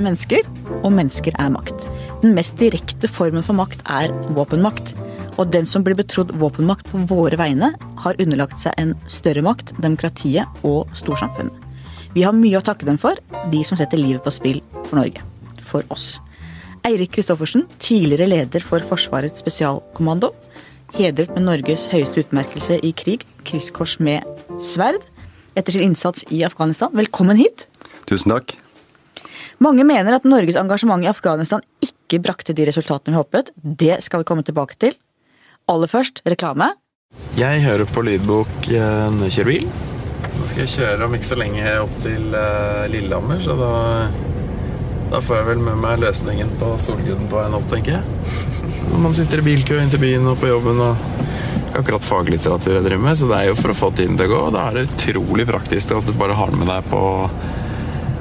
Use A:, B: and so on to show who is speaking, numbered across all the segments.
A: er mennesker, og mennesker er makt. Den mest direkte formen for makt er våpenmakt. Og den som blir betrodd våpenmakt på våre vegne, har underlagt seg en større makt, demokratiet og storsamfunnet. Vi har mye å takke dem for, de som setter livet på spill for Norge. For oss. Eirik Kristoffersen, tidligere leder for Forsvarets spesialkommando. Hedret med Norges høyeste utmerkelse i krig, krigskors med sverd, etter sin innsats i Afghanistan. Velkommen hit.
B: Tusen takk.
A: Mange mener at Norges engasjement i Afghanistan ikke brakte de resultatene vi håpet. Det skal vi komme tilbake til. Aller først reklame.
C: Jeg hører på lydbok eh, når jeg kjører bil. Nå skal jeg kjøre om ikke så lenge opp til eh, Lillehammer, så da, da får jeg vel med meg løsningen på Solguden på veien opp, tenker jeg. Når man sitter i bilkø inn til byen og på jobben og akkurat faglitteratur jeg driver med, så det er jo for å få tiden til å gå. og Da er det utrolig praktisk at du bare har den med deg på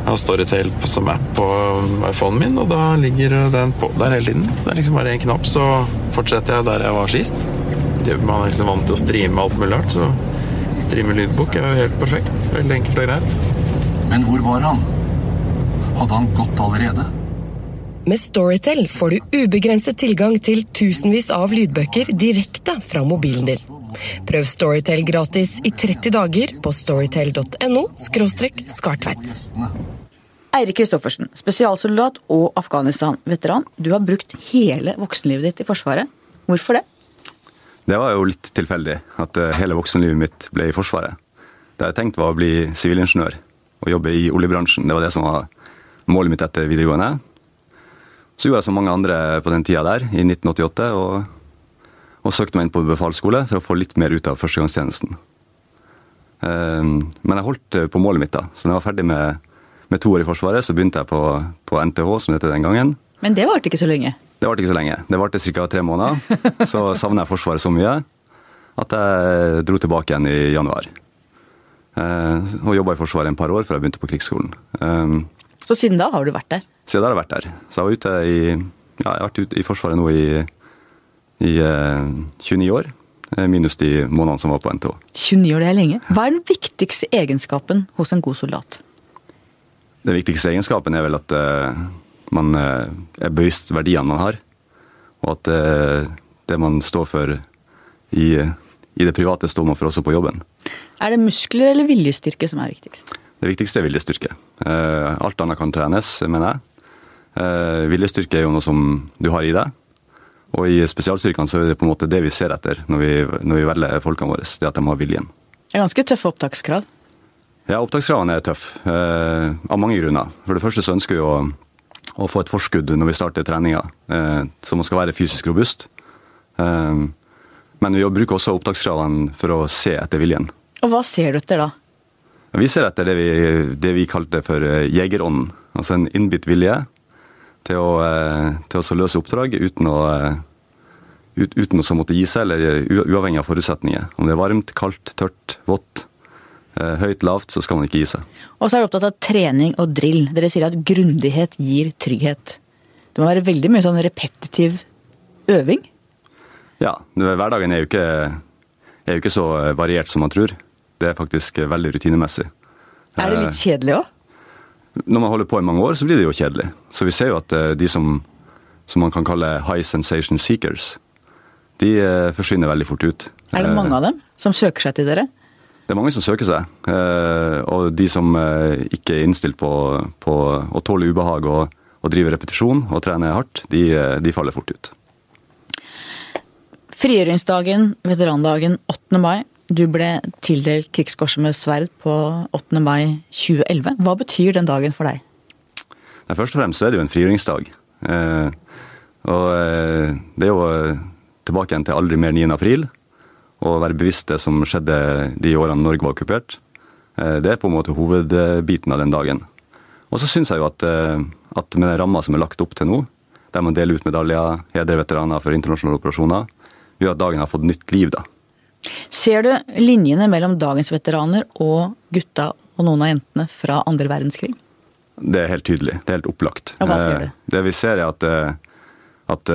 C: jeg har Storytel som app på iPhonen min, og da ligger den på der hele tiden. Så det er liksom bare én knapp, så fortsetter jeg der jeg var sist. Man er liksom vant til å streame alt mulig rart, så streame lydbok er jo helt perfekt. Veldig enkelt og greit.
D: Men hvor var han? Hadde han gått allerede?
E: Med Storytel får du ubegrenset tilgang til tusenvis av lydbøker direkte fra mobilen din. Prøv Storytel gratis i 30 dager på storytel.no skartveit.
A: Eirik Kristoffersen, spesialsoldat og Afghanistan-veteran. Du har brukt hele voksenlivet ditt i Forsvaret. Hvorfor det?
B: Det var jo litt tilfeldig at eh, hele voksenlivet mitt ble i Forsvaret. Det jeg tenkte var å bli sivilingeniør og jobbe i oljebransjen. Det var det som var målet mitt etter videregående. Så gjorde jeg som mange andre på den tida der, i 1988, og, og søkte meg inn på befalsskole for å få litt mer ut av førstegangstjenesten. Um, men jeg holdt på målet mitt, da. Så når jeg var ferdig med, med to år i Forsvaret, så begynte jeg på, på NTH, som det het den gangen.
A: Men det varte ikke så lenge?
B: Det varte ikke så lenge. Det varte ca. tre måneder. Så savna jeg Forsvaret så mye at jeg dro tilbake igjen i januar. Uh, og jobba i Forsvaret en par år før jeg begynte på krigsskolen. Um,
A: så siden da har du vært der?
B: Siden da har jeg vært der. Så jeg var ute i ja, jeg har vært ute i Forsvaret nå i, i uh, 29 år. Minus de månedene som var på NTH.
A: 29 år, det er lenge. Hva er den viktigste egenskapen hos en god soldat?
B: Den viktigste egenskapen er vel at uh, man uh, er bevisst verdiene man har. Og at uh, det man står for i, i, det private, står man for også på jobben.
A: Er det muskler eller viljestyrke som er viktigst?
B: Det viktigste er viljestyrke. alt annet kan trenes, mener jeg. Viljestyrke er jo noe som du har i deg. Og i spesialstyrkene så er det på en måte det vi ser etter når vi, når vi velger folkene våre. Det at de har viljen.
A: Det er ganske tøffe opptakskrav?
B: Ja, opptakskravene er tøffe. eh, av mange grunner. For det første så ønsker vi å, å få et forskudd når vi starter treninga. eh, så man skal være fysisk robust. men vi bruker også opptakskravene for å se etter viljen.
A: Og hva ser du etter da?
B: Vi ser etter det vi, det vi kalte for jegerånden. Altså en innbitt vilje til å, til å løse oppdrag uten å, uten å måtte gi seg, eller uavhengig av forutsetninger. Om det er varmt, kaldt, tørt, vått, høyt, lavt, så skal man ikke gi seg.
A: Og så er du opptatt av trening og drill. Dere sier at grundighet gir trygghet. Det må være veldig mye sånn repetitiv øving?
B: Ja. Hverdagen er jo ikke, er jo ikke så variert som man tror. Det er faktisk veldig rutinemessig.
A: Er det litt kjedelig òg?
B: Når man holder på i mange år, så blir det jo kjedelig. Så vi ser jo at de som, som man kan kalle high sensation seekers, de forsvinner veldig fort ut.
A: Er det mange av dem som søker seg til dere?
B: Det er mange som søker seg. Og de som ikke er innstilt på, på å tåle ubehag og, og drive repetisjon og trene hardt, de, de faller fort ut.
A: Frigjøringsdagen, veterandagen 8. mai. Du ble tildelt Krigskorset med sverd på 8. mai 2011. Hva betyr den dagen for deg?
B: Nei, først og fremst så er det jo en frigjøringsdag. Eh, og eh, det er jo tilbake igjen til aldri mer 9. april. Og være bevisst det som skjedde de årene Norge var okkupert. Eh, det er på en måte hovedbiten av den dagen. Og så syns jeg jo at, at med den ramma som er lagt opp til nå, der man deler ut medaljer, hedrer veteraner for internasjonale operasjoner, gjør at dagen har fått nytt liv, da.
A: Ser du linjene mellom dagens veteraner og gutta og noen av jentene fra andre verdenskrig?
B: Det er helt tydelig. Det er helt opplagt.
A: Og hva ser du?
B: Det vi ser er at, at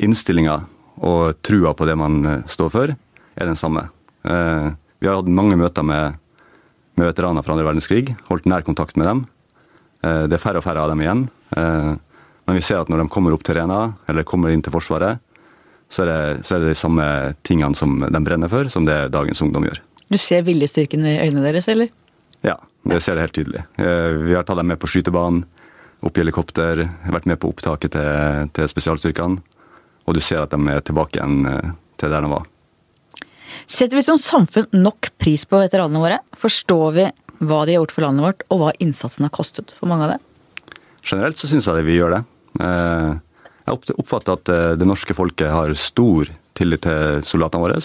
B: innstillinga og trua på det man står for, er den samme. Vi har hatt mange møter med, med veteraner fra andre verdenskrig, holdt nær kontakt med dem. Eh, det er færre og færre av dem igjen. Eh, men vi ser at når de kommer opp til Rena, eller kommer inn til Forsvaret, så er, det, så er det de samme tingene som de brenner for, som det dagens ungdom gjør.
A: Du ser viljestyrken i øynene deres, eller?
B: Ja, det ser det helt tydelig. Eh, vi har tatt dem med på skytebanen, opp i helikopter, vært med på opptaket til, til spesialstyrkene. Og du ser at de er tilbake igjen eh, til der de var.
A: Setter vi som samfunn nok pris på veteranene våre? Forstår vi hva de har gjort for landet vårt, og hva innsatsen har kostet for mange av dem?
B: Generelt så syns jeg vi gjør det. Eh, jeg oppfatter at det norske folket har stor tillit til soldatene våre.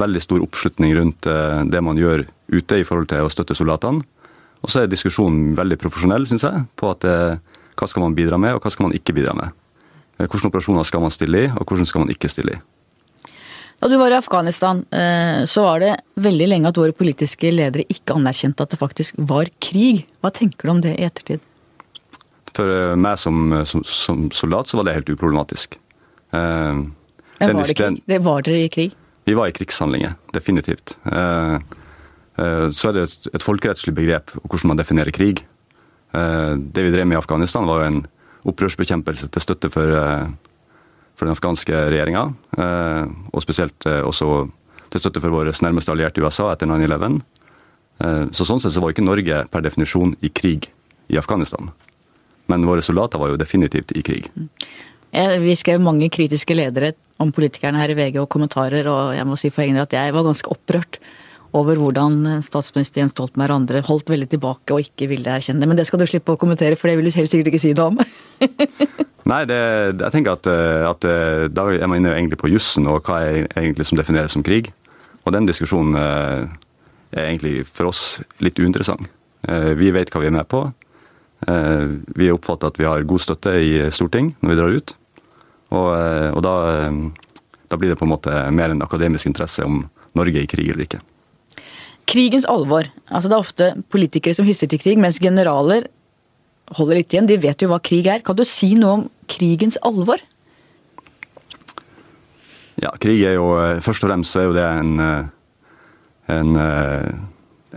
B: Veldig stor oppslutning rundt det man gjør ute i forhold til å støtte soldatene. Og så er diskusjonen veldig profesjonell, syns jeg, på at hva skal man bidra med, og hva skal man ikke bidra med. Hvilke operasjoner skal man stille i, og hvordan skal man ikke stille i.
A: Da du var i Afghanistan, så var det veldig lenge at våre politiske ledere ikke anerkjente at det faktisk var krig. Hva tenker du om det i ettertid?
B: For meg som, som, som soldat så var det helt uproblematisk.
A: Men var det krig? Det var dere i krig?
B: Vi var i krigshandlinger, definitivt. Så er det et folkerettslig begrep hvordan man definerer krig. Det vi drev med i Afghanistan, var jo en opprørsbekjempelse til støtte for, for den afghanske regjeringa. Og spesielt også til støtte for våre nærmeste allierte USA etter 9-11. Så sånn sett så var ikke Norge per definisjon i krig i Afghanistan. Men våre soldater var jo definitivt i krig.
A: Vi skrev mange kritiske ledere om politikerne her i VG og kommentarer, og jeg må si for egen del at jeg var ganske opprørt over hvordan statsminister Jens Stoltenberg og andre holdt veldig tilbake og ikke ville erkjenne. Men det skal du slippe å kommentere, for det vil du helt sikkert ikke si noe om.
B: Nei, det, jeg tenker at, at, da er man inne egentlig på jussen og hva er egentlig som defineres som krig. Og den diskusjonen er egentlig for oss litt uinteressant. Vi vet hva vi er med på. Vi oppfatter at vi har god støtte i storting når vi drar ut. Og, og da, da, blir det på en måte mer en akademisk interesse om Norge i krig eller ikke.
A: Krigens alvor. Altså Det er ofte politikere som hisser til krig, mens generaler holder litt igjen. De vet jo hva krig er. Kan du si noe om krigens alvor?
B: Ja, krig er jo Først og fremst så er jo det en, en,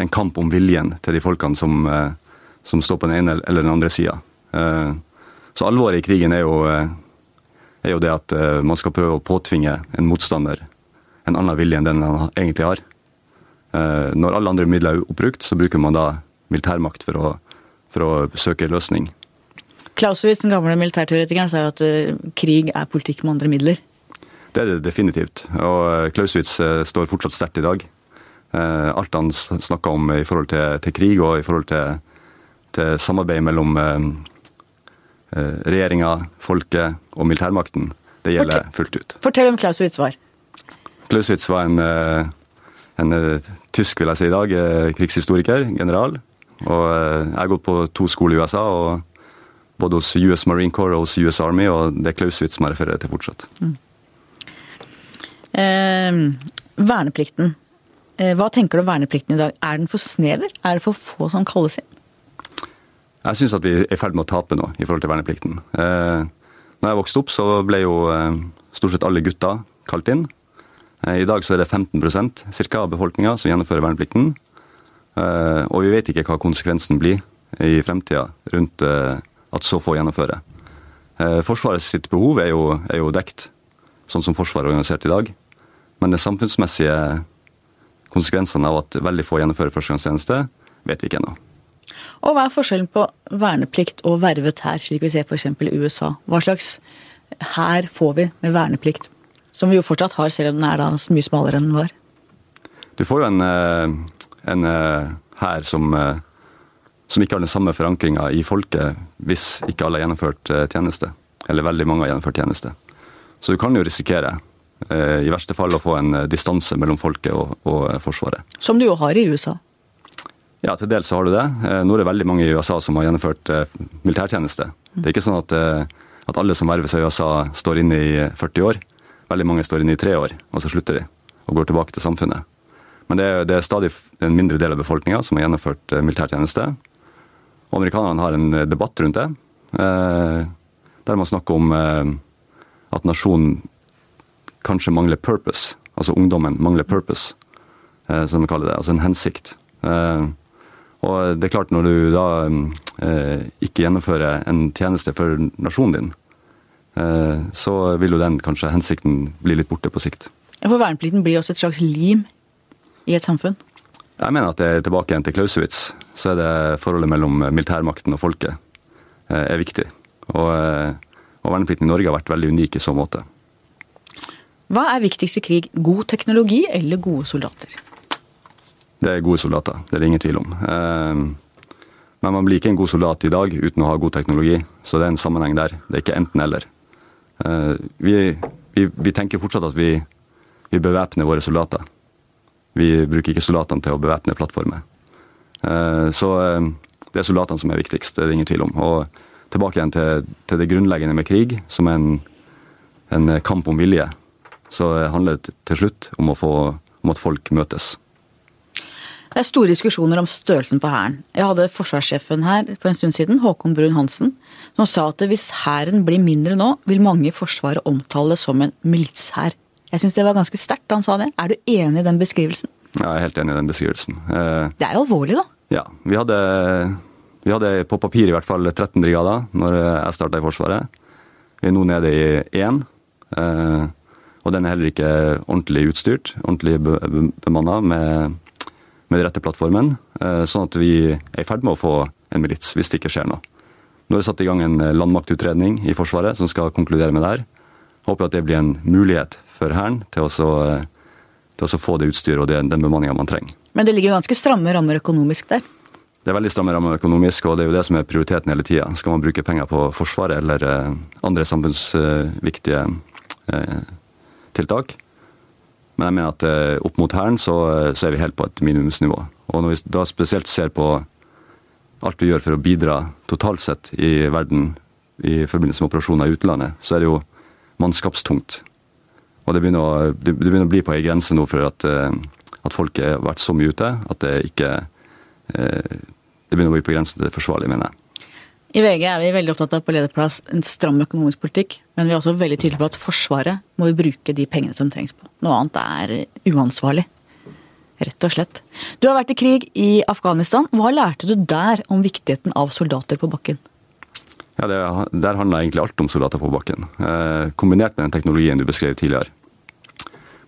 B: en kamp om viljen til de folkene som, som står på den ene eller den andre sida. Så alvoret i krigen er jo, er jo det at man skal prøve å påtvinge en motstander en annen vilje enn den han egentlig har. Når alle andre midler er oppbrukt, så bruker man da militærmakt for å, for å søke løsning.
A: Clausewitz, den gamle militærteoretikeren, sa jo at krig er politikk med andre midler.
B: Det er det definitivt. Og Clausewitz står fortsatt sterkt i dag. Alt han snakka om i forhold til, til, krig og i forhold til, til samarbeid mellom regjeringa, folket og militærmakten, det gjelder
A: Fortell,
B: fullt ut.
A: Fortell om Clausewitz var.
B: Clausewitz var en, en tysk, vil jeg si i dag, krigshistoriker, general. Og jeg har gått på to skoler i USA, og både hos US Marine Corps og hos US Army, og det er Clausewitz som jeg refererer til fortsatt.
A: Mm. Eh, verneplikten. Eh, hva tenker du om verneplikten i dag? Er den for snever? Er det for få som kalles inn?
B: Jeg syns at vi er i ferd med å tape nå i forhold til verneplikten. Eh, når jeg vokste opp, så ble jo eh, stort sett alle gutta kalt inn. Eh, I dag så er det 15% cirka, av befolkninga som gjennomfører verneplikten. Eh, og vi vet ikke hva konsekvensen blir i fremtida rundt eh, at så få gjennomfører. Forsvarets Forsvaret sitt behov er jo, er jo dekt, sånn som Forsvaret er organisert i dag. Men de samfunnsmessige konsekvensene av at veldig få gjennomfører førstegangstjeneste, vet vi ikke ennå.
A: Og hva er forskjellen på verneplikt og vervet hær, slik vi ser f.eks. i USA? Hva slags hær får vi med verneplikt? Som vi jo fortsatt har, selv om den er da mye smalere enn den var.
B: Du får jo en, en hær som, som ikke har den samme forankringa i folket, hvis ikke alle har gjennomført tjeneste. Eller veldig mange har gjennomført tjeneste. Så du kan jo risikere, i verste fall, å få en distanse mellom folket og, og Forsvaret.
A: Som du jo har i USA.
B: Ja, til dels så har du det. Nå er det veldig mange i USA som har gjennomført militærtjeneste. Det er ikke sånn at, at alle som verves av USA, står inne i 40 år. Veldig mange står inne i tre år, og så slutter de og går tilbake til samfunnet. Men det er, det er stadig en mindre del av befolkninga som har gjennomført militærtjeneste. Og amerikanerne har en debatt rundt det, der man snakker om at nasjonen kanskje mangler purpose. Altså ungdommen mangler purpose, som vi kaller det. Altså en hensikt. Og det er klart, når du da eh, ikke gjennomfører en tjeneste for nasjonen din, eh, så vil jo den kanskje hensikten bli litt borte på sikt.
A: For verneplikten blir også et slags lim i et samfunn?
B: Jeg mener at det er tilbake igjen til Klausowitz, Så er det forholdet mellom militærmakten og folket eh, er viktig. Og, eh, og verneplikten i Norge har vært veldig unik i så måte.
A: Hva er viktigst i krig? God teknologi eller gode soldater?
B: Det er gode soldater, det er det ingen tvil om. Eh, men man blir ikke en god soldat i dag uten å ha god teknologi, så det er en sammenheng der. Det er ikke enten-eller. Vi, vi, vi, tenker fortsatt at vi, vi bevæpner våre soldater. Vi bruker ikke soldatene til å bevæpne plattformer. Eh, så eh, det er soldatene som er viktigst, det er det ingen tvil om. Og tilbake igjen til, til det grunnleggende med krig, som er en, en, kamp om vilje. Så handler det til slutt om, få, om at folk møtes.
A: Det er store diskusjoner om størrelsen på Hæren. Jeg hadde forsvarssjefen her for en stund siden, Håkon Brun-Hansen, som sa at hvis Hæren blir mindre nå, vil mange i Forsvaret omtale det som en militshær. Jeg syns det var ganske sterkt da han sa det. Er du enig i den beskrivelsen?
B: Ja, jeg er helt enig i den beskrivelsen.
A: Eh, det er jo alvorlig, da.
B: Ja. Vi hadde, vi hadde på papir i hvert fall 13 brigader når jeg starta i Forsvaret. Vi er nå nede i én. Eh, og den er heller ikke ordentlig utstyrt, ordentlig bemanna med, med den rette plattformen. Eh, sånn at vi er i ferd med å få en milits, hvis det ikke skjer noe. Nå er det satt i gang en landmaktutredning i Forsvaret som skal konkludere med det her. Håper at det blir en mulighet for Hæren til, til, å få det utstyret og det, den bemanninga man trenger.
A: Men det ligger jo ganske stramme rammer økonomisk der?
B: Det er veldig stramme rammer økonomisk, og det er jo det som er prioriteten hele tida. Skal man bruke penger på Forsvaret eller eh, andre samfunnsviktige eh, tiltak? Men jeg mener at eh, opp mot Hæren så, så, er vi helt på et minimumsnivå. Og når vi da spesielt ser på alt vi gjør for å bidra totalt sett i verden i forbindelse med operasjoner i utlandet, så er det jo mannskapstungt. Og det begynner å, det begynner å bli på ei grense nå for at, eh, at, folk har vært så mye ute at det ikke eh, Det begynner å bli på grensen til det forsvarlige, mener jeg.
A: I VG er vi veldig opptatt av på lederplass en stram økonomisk politikk, men vi er også veldig tydelige på at Forsvaret må vi bruke de pengene som trengs på. Noe annet er uansvarlig. Rett og slett. Du har vært i krig i Afghanistan. Hva lærte du der om viktigheten av soldater på bakken?
B: Ja, det, Der handla egentlig alt om soldater på bakken, eh, kombinert med den teknologien du beskrev tidligere.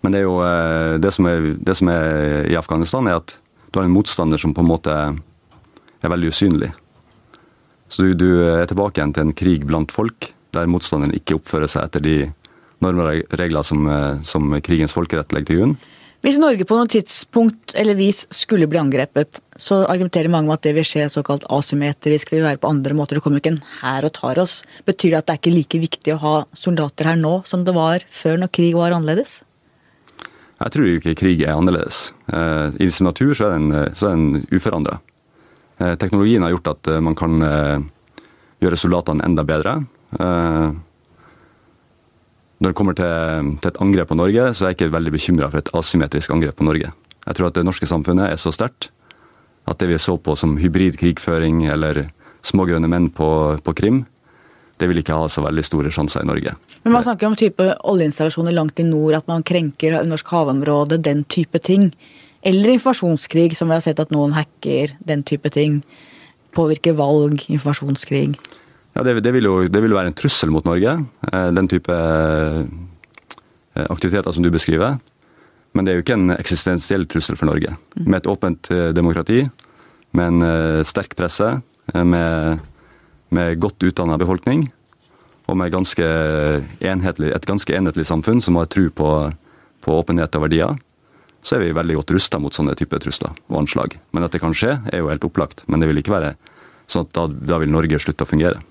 B: Men det, jo, eh, det, som er, det som er i Afghanistan, er at du har en motstander som på en måte er veldig usynlig. Så du, du er tilbake igjen til en krig blant folk, der motstanderen ikke oppfører seg etter de normer og regler som, eh, som krigens folkerett legger til grunn.
A: Hvis Norge på noe tidspunkt eller vis skulle bli angrepet, så argumenterer mange med at det vil skje såkalt asymmetrisk, det vil være på andre måter, det kommer ikke en hær og tar oss. Betyr det at det er ikke like viktig å ha soldater her nå som det var før når krig var annerledes?
B: Jeg tror ikke krig er annerledes. Eh, I sin natur så er den, så er den uforandra. Eh, teknologien har gjort at man kan eh, gjøre soldatene enda bedre. Når det kommer til, et angrep på Norge, så er jeg ikke veldig bekymra for et asymmetrisk angrep på Norge. Jeg tror at det norske samfunnet er så sterkt at det vi så på som hybrid krigføring eller smågrønne menn på, på Krim, det vil ikke ha så veldig store sjanser i Norge.
A: Men Man snakker om type oljeinstallasjoner langt i nord, at man krenker norsk havområde, den type ting. Eller informasjonskrig, som vi har sett at noen hacker, den type ting. Påvirker valg, informasjonskrig.
B: Ja, det, det, vil jo, det, vil være en trussel mot Norge, eh, den type eh, aktiviteter som du beskriver. Men det er jo ikke en eksistensiell trussel for Norge. Mm. Med et åpent eh, demokrati, med en sterk presse, med, med godt utdanna befolkning og med ganske enhetlig, et ganske enhetlig samfunn som har tro på, på åpenhet og verdier, så er vi veldig godt rusta mot sånne typer trusler og anslag. Men at det kan skje, er jo helt opplagt. Men det vil ikke være sånn at da, da vil Norge slutte å fungere.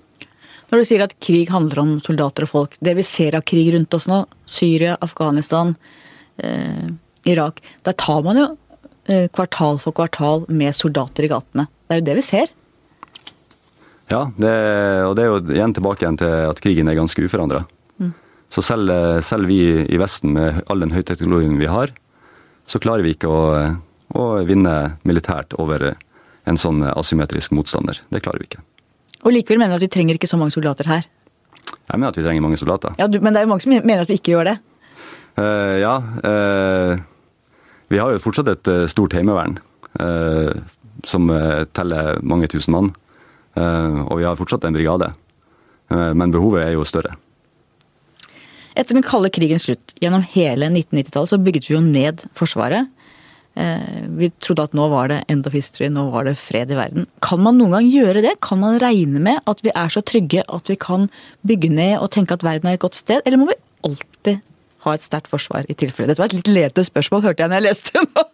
A: Når du sier at krig handler om soldater og folk, det vi ser av krig rundt oss nå, Syria, Afghanistan, eh, Irak, der tar man jo eh, kvartal for kvartal med soldater i gatene. Det er jo det vi ser.
B: Ja, det, og det er jo igjen tilbake igjen til at krigen er ganske uforandra. Mm. Så selv, selv, vi i Vesten, med all den høyteknologien vi har, så klarer vi ikke å, å vinne militært over en sånn asymmetrisk motstander. Det klarer vi ikke.
A: Og likevel mener du at vi trenger ikke så mange soldater her?
B: Jeg mener at vi trenger mange soldater.
A: Ja, du, Men det er jo mange som mener at vi ikke gjør det?
B: Uh, ja. Uh, vi har jo fortsatt et uh, stort heimevern. som teller mange tusen mann. Og vi har fortsatt en brigade. Men behovet er jo større.
A: Etter den kalde krigens slutt, gjennom hele 1990-tallet, så bygget vi jo ned Forsvaret. Vi trodde at nå var det end of history, nå var det fred i verden. Kan man noen gang gjøre det? Kan man regne med at vi er så trygge at vi kan bygge ned og tenke at verden er et godt sted, eller må vi alltid ha et sterkt forsvar i tilfelle? Dette var et litt ledende spørsmål, hørte jeg når jeg leste det nå.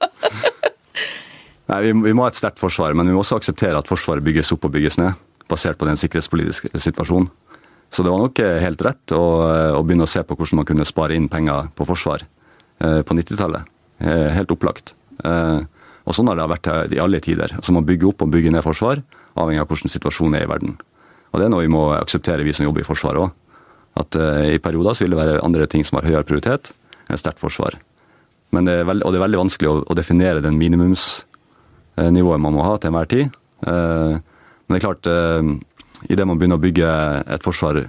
B: Nei, vi, vi, må ha et sterkt forsvar, men vi må også akseptere at Forsvaret bygges opp og bygges ned, basert på den sikkerhetspolitiske situasjonen. Så det var nok eh, helt rett å, eh, å begynne å se på hvordan man kunne spare inn penger på forsvar eh, på 90-tallet. Eh, helt opplagt. Og sånn har det vært i alle tider. Altså Man bygger opp og bygger ned forsvar, avhengig av hvordan situasjonen er i verden. Og Det er noe vi må akseptere, vi som jobber i Forsvaret òg. At i perioder så vil det være andre ting som har høyere prioritet enn sterkt forsvar. Men det er veld, og det er veldig vanskelig å, å definere den minimumsnivået man må ha til enhver tid. Men det er klart, idet man begynner å bygge et forsvar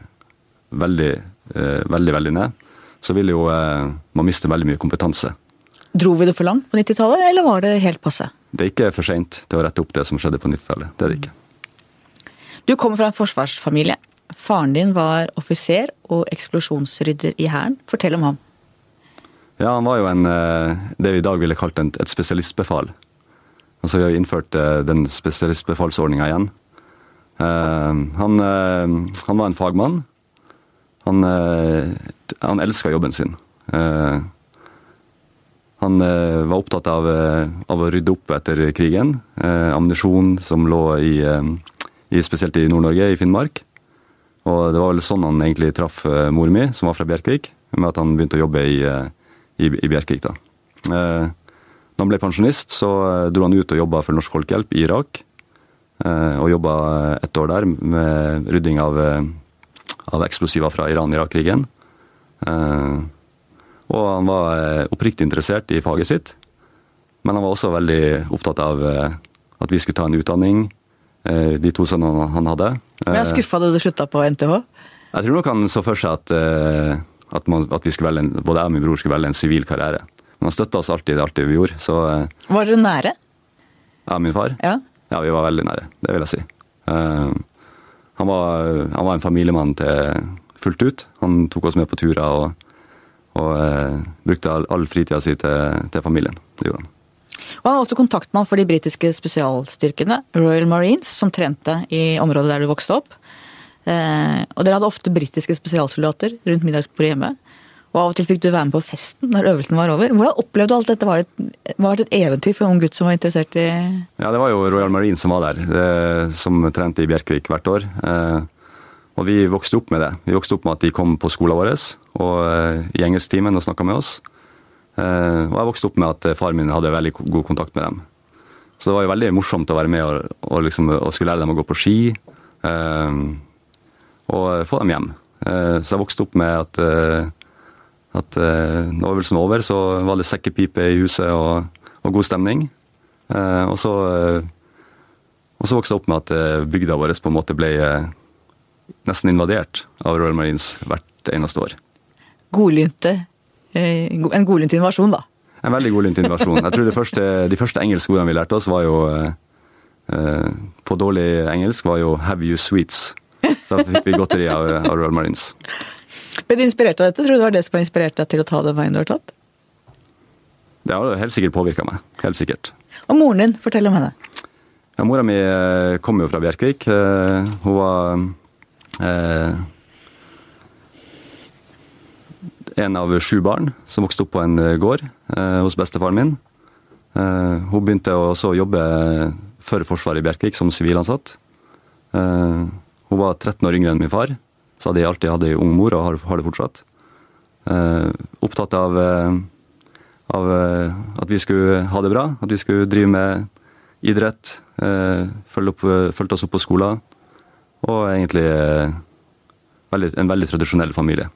B: veldig, uh, veldig, veldig ned, så vil jo man miste veldig mye kompetanse.
A: Dro vi det for langt på 90-tallet, eller var det helt passe?
B: Det er ikke for seint til å rette opp det som skjedde på 90-tallet. Det er det ikke.
A: Du kommer fra en forsvarsfamilie. Faren din var offiser og eksplosjonsrydder i Hæren. Fortell om ham.
B: Ja, han var jo en, eh, det vi i dag ville kalt et spesialistbefal. Altså Vi har innført eh, den spesialistbefalsordninga igjen. Eh, han, han, var en fagmann. Han, han elska jobben sin. Han var opptatt av, av, å rydde opp etter krigen. Ammunisjon som lå i, i spesielt i Nord-Norge, i Finnmark. Og det var vel sånn han egentlig traff mor mi, som var fra Bjerkvik, med at han begynte å jobbe i, i, i Bjerkvik. da. Da han ble pensjonist, så dro han ut og jobba for Norsk Folkehjelp i Irak. Og jobba et år der med rydding av, av eksplosiver fra Iran-Irak-krigen. Og han var oppriktig interessert i faget sitt, men han var også veldig opptatt av at vi skulle ta en utdanning, de to sønnene han hadde.
A: Men jeg skuffa da du slutta på NTH?
B: Jeg tror nok han så for seg at, eh, at, man, at en, både jeg og min bror skulle velge en sivil karriere. Men han støtta oss alltid i det vi gjorde. Så,
A: eh, var dere nære?
B: Ja, min far?
A: Ja.
B: Ja, vi var veldig nære. Det vil jeg si. Uh, han, var, han, var, en familiemann til fullt ut. Han tok oss med på turer og, og uh, brukte all, all fritida si til, til familien. Det gjorde han.
A: Og han var også kontaktmann for de britiske spesialstyrkene, Royal Marines, som trente i området der du vokste opp. Uh, og dere hadde ofte britiske spesialsoldater rundt middagsbordet hjemme. Og av og til fikk du være med på festen når øvelsen var over. Hvordan opplevde du alt dette? Var det, et, var det et eventyr for en ung gutt som var interessert i
B: Ja, det var jo Royal Marines som var der, det, som trente i Bjerkvik hvert år. Eh, og vi vokste opp med det. Vi vokste opp med at de kom på skolen vår og eh, i engelsktimen og snakka med oss. Eh, og jeg vokste opp med at faren far min hadde veldig god kontakt med dem. Så det var jo veldig morsomt å være med og, og, liksom, og skulle lære dem å gå på ski. Eh, og få dem hjem. så jeg vokste opp med at, at når øvelsen var over, så var det sekkepipe i huset og, og god stemning. og, så, og så vokste jeg opp med at bygda vår på en måte ble nesten invadert av Royal Marines hvert eneste år.
A: Godlynte Eh, en godlynt invasjon, da.
B: En veldig godlynt invasjon. Jeg tror første, De første engelske ordene vi lærte oss, var jo eh, på dårlig engelsk, var jo 'have you sweets'. Da fikk vi godteri av, av Royal Marines.
A: Ble du inspirert av dette? Tror du det var det som har inspirert deg til å ta den veien du har tatt?
B: Det har helt sikkert påvirka meg. Helt sikkert.
A: Og moren din, fortell om henne.
B: Ja, Mora mi kommer kom jo fra Bjerkvik. Hun var eh, en av sju barn som vokste opp på en eh, gård eh, hos bestefaren min. Eh, hun begynte også å jobbe for Forsvaret i Bjerkvik som sivilansatt. Eh, hun var 13 år yngre enn min far, så hadde jeg alltid hatt ei ung mor og har, det fortsatt. Eh, opptatt av, eh, av, at vi skulle ha det bra, at vi skulle drive med idrett, Eh, fulgte oss opp på skolen. Og egentlig veldig, en veldig tradisjonell familie.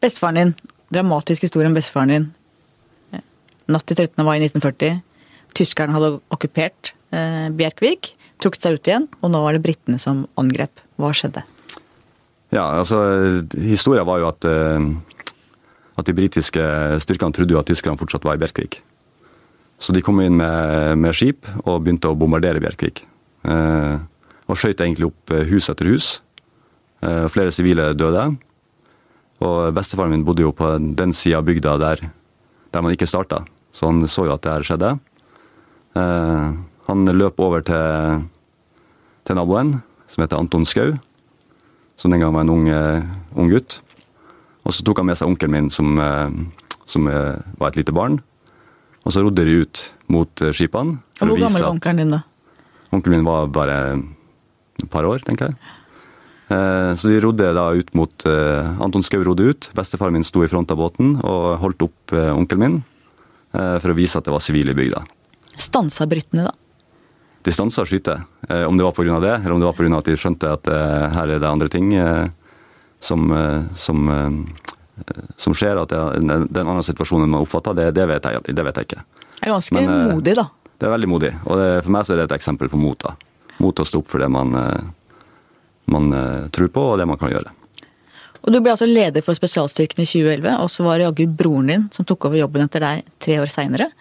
A: Bestefaren din. Dramatisk historie om bestefaren din. Natt til 13. mai 1940. Tyskerne hadde okkupert eh, Bjerkvik, trukket seg ut igjen, og nå var det britene som angrep. Hva skjedde?
B: Ja, altså, Historia var jo at, eh, at de britiske styrkene trodde jo at tyskerne fortsatt var i Bjerkvik. Så de kom inn med, med skip og begynte å bombardere Bjerkvik. Eh, og skjøt egentlig opp eh, hus etter hus. Eh, flere sivile døde. Og bestefaren min bodde jo på den sida av bygda der, der man ikke starta, så han så jo at det her skjedde. Eh, han løp over til, til naboen, som heter Anton Skau, som den gang var en ung, eh, ung gutt. Og så tok han med seg onkelen min, som, eh, som eh, var et lite barn. Og så rodde de ut mot skipene.
A: Og hvor gammel var onkelen din da?
B: Onkelen min var bare et par år, tenker jeg. Så de rodde da ut mot Anton Skau rodde ut. Bestefaren min sto i front av båten og holdt opp onkelen min for å vise at det var sivile i bygda.
A: Stansa britene da?
B: De stansa å skyte. Eh, Om det var pga. det, eller om det var pga. at de skjønte at eh, her er det andre ting eh, som, som, som skjer, at det er en, annen situasjon enn man oppfatter, det, det, vet jeg, det vet jeg ikke.
A: Det er ganske
B: Men,
A: modig, da.
B: Det er veldig modig, og det, for meg så er det et eksempel på mot. da. Mot å stå opp for det man, man tror på, og det man kan gjøre.
A: Og Du ble altså leder for spesialstyrken i 2011, og så var det jaggu broren din som tok over jobben etter deg tre år seinere.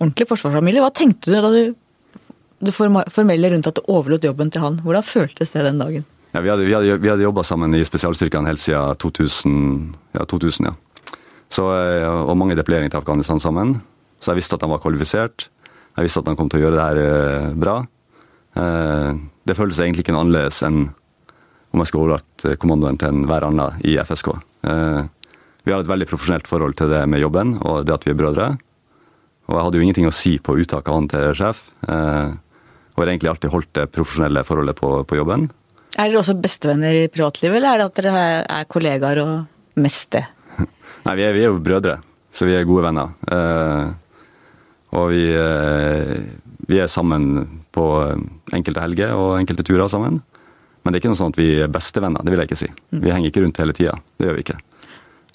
A: Ordentlig forsvarsfamilie. Hva tenkte du da du det formelle rundt at du overlot jobben til han? Hvordan føltes det den dagen?
B: Ja, vi hadde, vi hadde, hadde jobba sammen i spesialstyrkene helt siden 2000, ja. 2000, ja. Så, eh, og mange deployeringer til Afghanistan sammen. Så jeg visste at han var kvalifisert. Jeg visste at han kom til å gjøre det her eh, bra. Eh, Det føltes egentlig ikke noe annerledes enn om jeg skulle overlatt kommandoen til enhver annen i FSK. Vi har et veldig profesjonelt forhold til det med jobben og det at vi er brødre. Og jeg hadde jo ingenting å si på uttaket av han til sjef. Eh, Og har egentlig alltid holdt det profesjonelle forholdet på, på jobben.
A: Er dere også bestevenner i privatlivet, eller er det at dere er kollegaer og mest det?
B: Nei, vi er, vi er jo brødre, så vi er gode venner. Eh, og vi, eh, vi er sammen på enkelte helger og enkelte turer sammen. Men det er ikke noe sånn at vi er bestevenner, det vil jeg ikke si. Vi henger ikke rundt hele tida, det gjør vi ikke.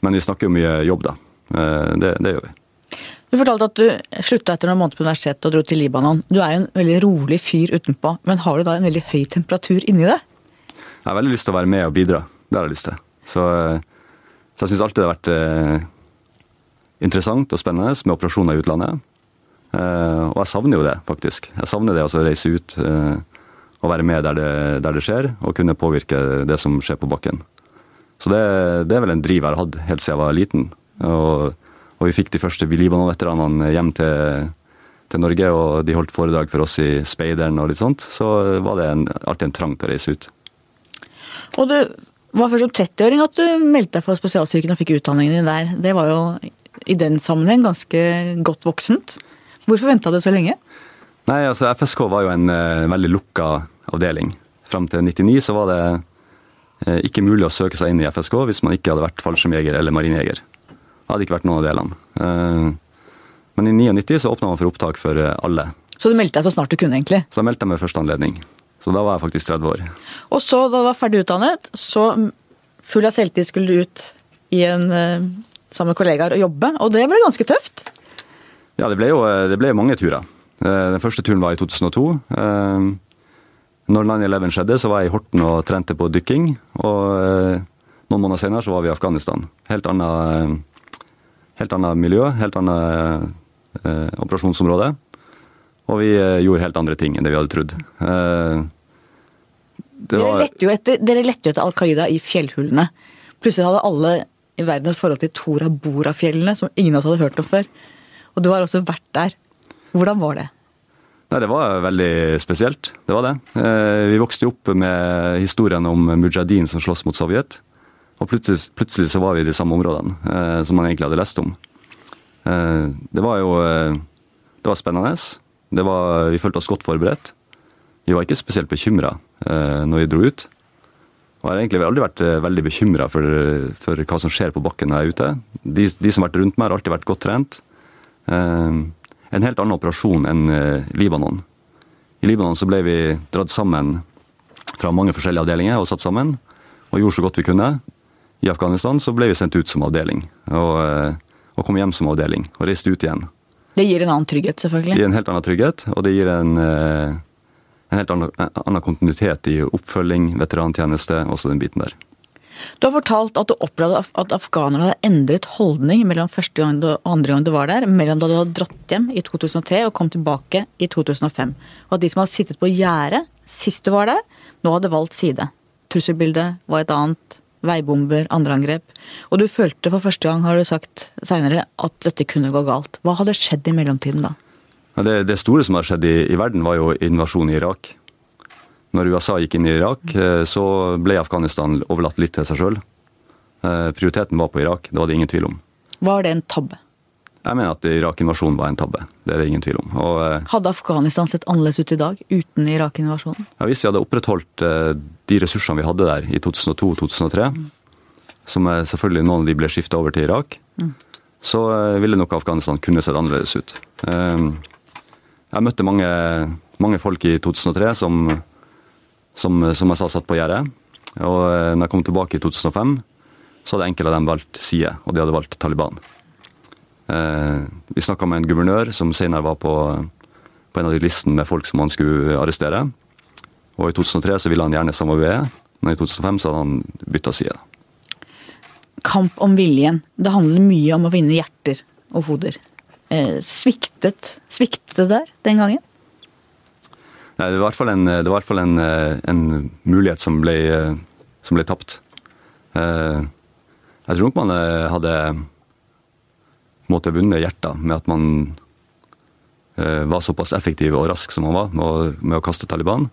B: Men vi snakker jo mye jobb, da. Eh, det, det gjør vi.
A: Du fortalte at du slutta etter noen måneder på universitetet og dro til Libanon. Du er jo en veldig rolig fyr utenpå, men har du da en veldig høy temperatur inni deg?
B: Jeg har veldig lyst til å være med og bidra. Det har jeg lyst til. Så, eh, så jeg syns alltid det har vært eh, interessant og spennende med operasjoner i utlandet. Eh, og jeg savner jo det, faktisk. Jeg savner det å reise ut eh, og være med der det, der det skjer, og kunne påvirke det som skjer på bakken. Så det, det er vel en driv jeg har hatt helt siden jeg var liten. Og, og vi fikk de første Libanon-veteranene hjem til, til Norge, og de holdt foredrag for oss i Speideren og litt sånt. Så var det en, alltid en trang til å reise ut.
A: Og du var først som 30-åring at du meldte deg på spesialstyrken og fikk utdanningen din der. Det var jo i den sammenheng ganske godt voksent. Hvorfor venta du så lenge?
B: Nei, altså FSK var jo en uh, veldig lukka avdeling. Fram til 99 så var det uh, ikke mulig å søke seg inn i FSK hvis man ikke hadde vært fallskjermjeger eller marinjeger. Hadde ikke vært noen av delene. Eh, men i 99 så åpna man for opptak for eh, alle.
A: Så du meldte deg så snart du kunne, egentlig.
B: Så jeg meldte meg med første anledning. Så da var jeg faktisk 30 år.
A: Og så, da du var ferdig utdannet, så full av selvtid skulle du ut i en, eh, sammen med kollegaer og jobbe, og det ble ganske tøft.
B: Ja, det ble jo det ble mange turer. Den første turen var i 2002. Eh, Når 9-11 skjedde, så var jeg i Horten og trente på dykking. Og noen måneder senere så var vi i Afghanistan. Helt annet, helt annet miljø, helt annet eh, operasjonsområde. Og vi eh, gjorde helt andre ting enn det vi hadde trodd. Eh, det
A: Dere
B: var-
A: lette jo etter, dere lette jo etter Al Qaida i fjellhullene. Plutselig hadde alle i verden et forhold til Tora Bora-fjellene, som ingen av oss hadde hørt om før. Og du har også vært der. Hvordan var det?
B: Nei, Det var veldig spesielt. Det var det. Eh, Vi vokste opp med historien om mujahedin som slåss mot Sovjet. Og plutselig, plutselig så var vi i de samme områdene eh, som man egentlig hadde lest om. Eh, det var jo eh, Det var spennende. Det var, vi følte oss godt forberedt. Vi var ikke spesielt bekymra eh, når vi dro ut. Og jeg har egentlig aldri vært eh, veldig bekymra for, for hva som skjer på bakken når jeg er ute. De, de som har vært rundt meg, har alltid vært godt trent. Eh, en helt annen operasjon enn eh, Libanon. I Libanon så ble vi dratt sammen fra mange forskjellige avdelinger og satt sammen, og gjorde så godt vi kunne. I Afghanistan så ble vi sendt ut som avdeling, og, eh, og kom hjem som avdeling, og reiste ut igjen.
A: Det gir en annen trygghet, selvfølgelig?
B: Det gir en helt annen trygghet, og det gir en, eh, en helt annen, annen kontinuitet i oppfølging, veterantjeneste, også den biten der.
A: Du har fortalt at du opplevde at afghanerne hadde endret holdning mellom første gang og andre gang du var der, mellom da du hadde dratt hjem i 2003 og kom tilbake i 2005. Og at de som hadde sittet på gjerdet sist du var der, nå hadde valgt side. Trusselbildet var et annet. Veibomber, andre angrep. Og du følte for første gang, har du sagt seinere, at dette kunne gå galt. Hva hadde skjedd i mellomtiden da?
B: Det, det, store som har skjedd i, i verden, var jo invasjonen i Irak. Når USA gikk inn i Irak, eh, så ble Afghanistan overlatt litt til seg sjøl. Eh, prioriteten var på Irak, det var det ingen tvil om.
A: Var det en tabbe?
B: Jeg mener at Irak-invasjonen var en tabbe. Det er det ingen tvil om. Og,
A: eh, Hadde Afghanistan sett annerledes ut i dag uten Irak-invasjonen?
B: Ja, Hvis vi hadde opprettholdt de ressursene vi hadde der i 2002-2003, mm. som selvfølgelig noen av de ble skifta over til Irak, mm. så ville nok Afghanistan kunne sett annerledes ut. Jeg møtte mange, mange folk i 2003 som som, som jeg sa satt på gjerdet. Og eh, når jeg kom tilbake i 2005, så hadde enkelte av dem valgt side, og de hadde valgt Taliban. Eh, vi snakka med en guvernør som senere var på, på en av de listene med folk som han skulle arrestere. Og i 2003 så ville han gjerne samarbeide, men i 2005 så hadde han bytta side.
A: Kamp om viljen. Det handler mye om å vinne hjerter og hoder. Eh, sviktet, sviktet det der den gangen?
B: Nei, det var i hvert fall en, hvert fall en, eh, en mulighet som ble, eh, som ble tapt. Eh, jeg tror nok man hadde måte vunnet hjertet med at man var såpass effektiv og rask som man var med å, med å kaste Taliban.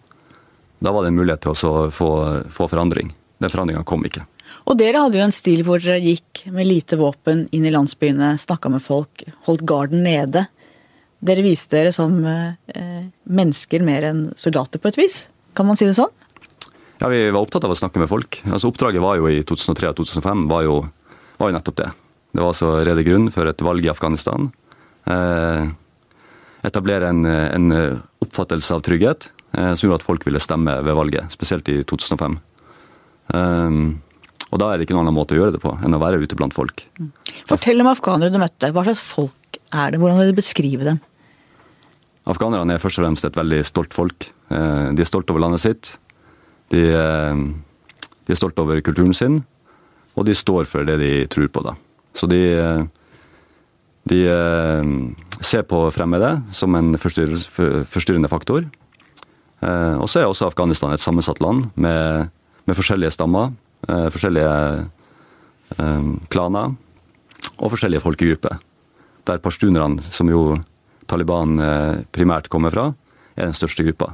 B: Da var det en mulighet til å få, få forandring. Den forandringa kom ikke.
A: Og dere hadde jo en stil hvor dere gikk med lite våpen inn i landsbyene, snakka med folk, holdt garden nede. Dere viste dere som eh, mennesker mer enn soldater, på et vis? Kan man si det sånn?
B: Ja, Vi var opptatt av å snakke med folk. Altså Oppdraget var jo i 2003 og 2005 var jo, var jo nettopp det. Det var altså rede grunn for et valg i Afghanistan. Eh, etablere en, en, oppfattelse av trygghet eh, som gjorde at folk ville stemme ved valget, spesielt i 2005. Eh, og da er det ikke noen annen måte å gjøre det på enn å være ute blant folk.
A: Fortell om afghanere du møtte. Hva slags folk er det? Hvordan vil du beskrive dem?
B: Afghanerne er først og fremst et veldig stolt folk. Eh, de er stolt over landet sitt. De, de er stolt over kulturen sin, og de står for det de tror på. da. Så de, eh, de ser på fremmede som en forstyrrende faktor. Og så er også Afghanistan et sammensatt land med, med forskjellige stammer, forskjellige klaner og forskjellige folkegrupper der pashtunerne, som jo Taliban eh, primært kommer fra, er den største gruppa.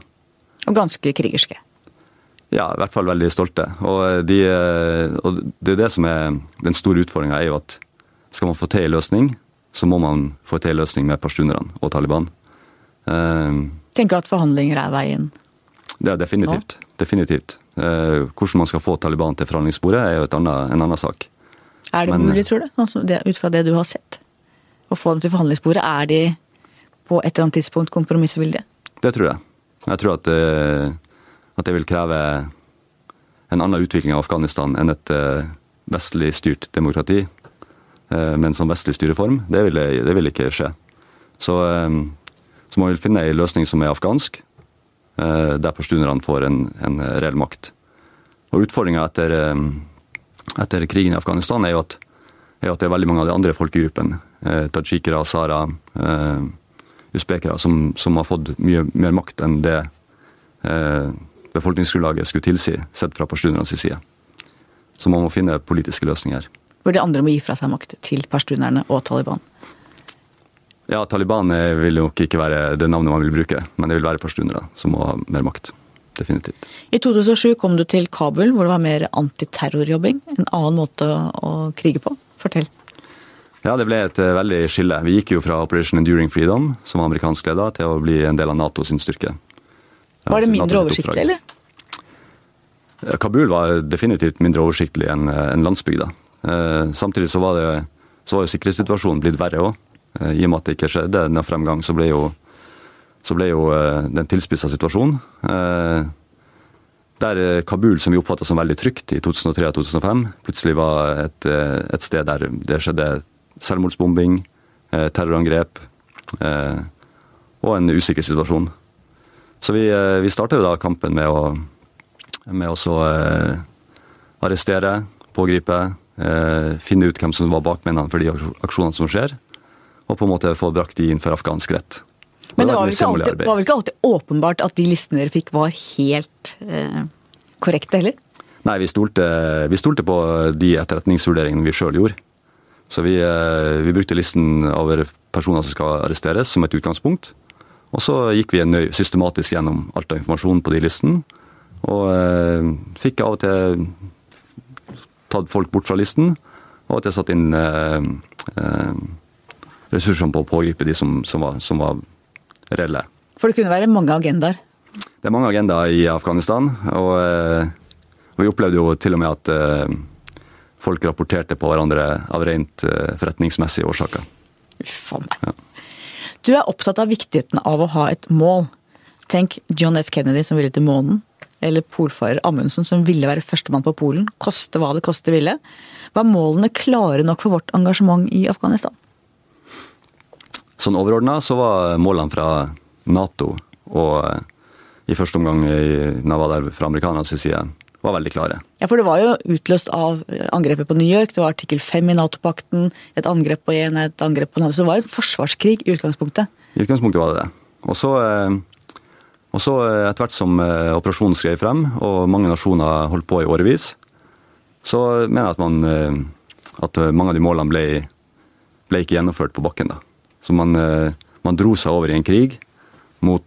A: Og ganske krigerske?
B: Ja, i hvert fall veldig stolte. Og, eh, de, eh, og det er det som er den store utfordringa, er jo at skal man få til en løsning, så må man få til en løsning med pashtunerne og Taliban.
A: Tenker du at forhandlinger er veien?
B: Det er definitivt. Nå? Definitivt. Hvordan man skal få Taliban til forhandlingsbordet, er jo annet, en annen sak.
A: Er det Men, mulig, tror du? Altså, ut fra det du har sett? å få dem til forhandlingsbordet? Er de på et eller annet tidspunkt kompromissvillige?
B: Det tror jeg. Jeg tror at, uh, at det vil kreve en annen utvikling av Afghanistan enn et eh, vestlig styrt demokrati eh, som sånn vestlig styreform. Det vil, det vil ikke skje. Så, så man vil finne en løsning som er afghansk, der pashtunerne får en, en reell makt. Og Utfordringa etter, etter krigen i Afghanistan er jo at er at det er veldig mange av de andre folkegruppene, tajikere, sara, eh, usbekere, som, som, har fått mye mer makt enn det eh, befolkningsgrunnlaget skulle tilsi, sett fra pashtunernes side. Så man må finne politiske løsninger.
A: Hvor de andre må gi fra seg makt til pashtunerne og Taliban?
B: Ja, Taliban vil nok ikke være det navnet man vil bruke, men det vil være pashtunere som må ha mer makt. Definitivt.
A: I 2007 kom du til Kabul, hvor det var mer antiterrorjobbing. En annen måte å krige på. Fortell.
B: Ja, det ble et uh, veldig skille. Vi gikk jo fra Operation Enduring Freedom, som var amerikansk leda, til å bli en del av NATO sin styrke.
A: Var det mindre oversiktlig, eller?
B: Kabul var definitivt mindre oversiktlig enn en landsbygda. Uh, samtidig så var, det, så var jo sikkerhetssituasjonen blitt verre òg. Uh, I og med at det ikke skjedde denne fremgang, så ble jo, så ble jo det en tilspissa situasjon. Der eh, Kabul, som vi oppfatta som veldig trygt i 2003 og 2005, plutselig var et, eh, et sted der det skjedde selvmordsbombing, eh, terrorangrep og en usikker situasjon. Så vi, vi starta jo da kampen med å, med å arrestere, pågripe, eh, finne ut hvem som var bakmennene for de aksjonene som skjer, og på en måte få brakt de inn for afghansk rett.
A: Men det var vel, alltid, var vel, ikke alltid, åpenbart at de listene dere fikk var helt eh, korrekte heller?
B: Nei, vi stolte, vi stolte på de etterretningsvurderingene vi sjøl gjorde. Så vi, eh, vi, brukte listen over personer som skal arresteres, som et utgangspunkt. Og så gikk vi nøy, systematisk gjennom alt av informasjon på de listene. Og eh, fikk av og til tatt folk bort fra listen, og at jeg satt inn eh, eh, ressursene på å pågripe de som, som, var, som var reelle.
A: For det kunne være mange agendaer?
B: Det er mange agendaer i Afghanistan. Og, og vi opplevde jo til og med at folk rapporterte på hverandre av rent forretningsmessige årsaker.
A: Uff a meg. Ja. Du er opptatt av viktigheten av å ha et mål. Tenk John F. Kennedy som ville til månen. Eller polfarer Amundsen som ville være førstemann på Polen. Koste hva det koste ville. Var målene klare nok for vårt engasjement i Afghanistan?
B: Sånn overordna så var målene fra Nato og i første omgang når jeg var der fra amerikanernes side, var veldig klare.
A: Ja, for det var jo utløst av angrepet på New York, det var artikkel 5 i Nato-pakten, et angrep på én, et angrep på Nato. Så det var jo en forsvarskrig i utgangspunktet.
B: I utgangspunktet var det det. Og så, eh, og så eh, etter hvert som eh, operasjonen skrev frem, og mange nasjoner holdt på i årevis, så mener jeg at, man, at mange av de målene ble, ble ikke gjennomført på bakken. da. Så man, man dro seg over i en krig mot,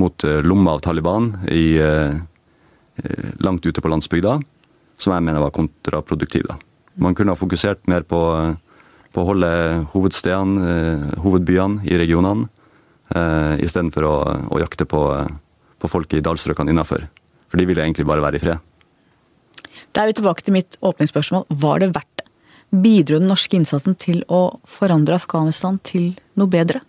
B: mot lomma av Taliban i Eh, langt ute på landsbygda, som jeg mener var kontraproduktiv. Da. Man kunne ha fokusert mer på, på å holde hovedstedene, eh, hovedbyene i regionene, eh, istedenfor å, å jakte på, på folk i dalstrøkene innafor. For de ville egentlig bare være i fred.
A: Da er vi tilbake til mitt åpningsspørsmål. Var det verdt det? Bidro den norske innsatsen til å forandre Afghanistan til noe bedre?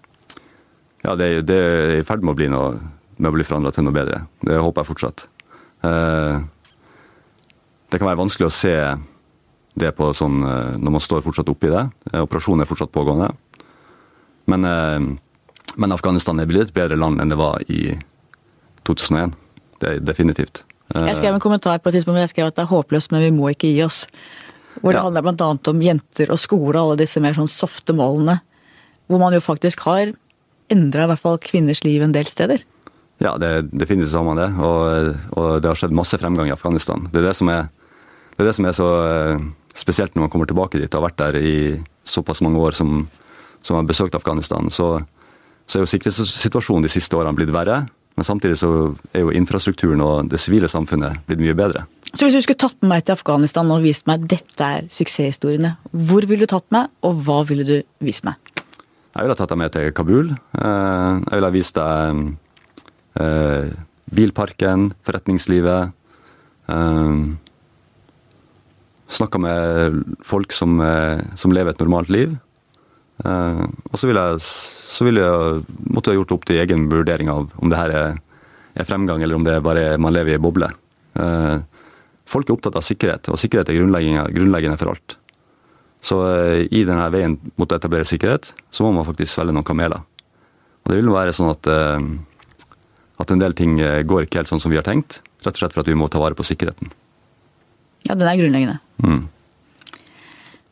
B: Ja, det, det er i ferd med å bli, noe, med å bli forandra til noe bedre. Det håper jeg fortsatt. Eh, det kan være vanskelig å se det på sånn, eh, når man står fortsatt oppi det. Eh, operasjonen er fortsatt pågående. Men, men, Afghanistan er blitt et bedre land enn det var i 2001. Det er definitivt.
A: Jeg skrev en kommentar på et tidspunkt hvor jeg skrev at det er håpløst, men vi må ikke gi oss. Hvor det ja. handler bl.a. om jenter og skole, alle disse mer sånn softe målene. Hvor man jo faktisk har endra i hvert fall kvinners liv en del steder.
B: Ja, det, definitivt har man det. Og, og, det har skjedd masse fremgang i Afghanistan. Det er det som er, det er, det som er så eh, spesielt når man kommer tilbake dit og har vært der i såpass mange år som, som har besøkt Afghanistan. Så, så er jo sikkerhetssituasjonen de siste årene blitt verre. Men samtidig så er jo infrastrukturen og det sivile samfunnet blitt mye bedre.
A: Så hvis du skulle tatt med meg til Afghanistan og vist meg dette er suksesshistoriene, hvor ville du tatt meg, og hva ville du vist meg?
B: Jeg ville tatt deg med til Kabul. Eh, jeg ville vist deg Eh, bilparken, forretningslivet. Eh, Snakka med folk som, som, lever et normalt liv. Og så ville jeg, så vil jeg måtte jeg gjort opp til egen vurdering av om det her er, er fremgang, eller om det er bare man lever i ei boble. folk er opptatt av sikkerhet, og sikkerhet er grunnleggende, for alt. Så i denne veien mot å etablere sikkerhet, så må man faktisk svelge noen kameler. Og det vil være sånn at at en del ting eh, går ikke helt sånn som vi har tenkt. Rett og slett for at vi må ta vare på sikkerheten.
A: Ja, den er grunnleggende. Mm.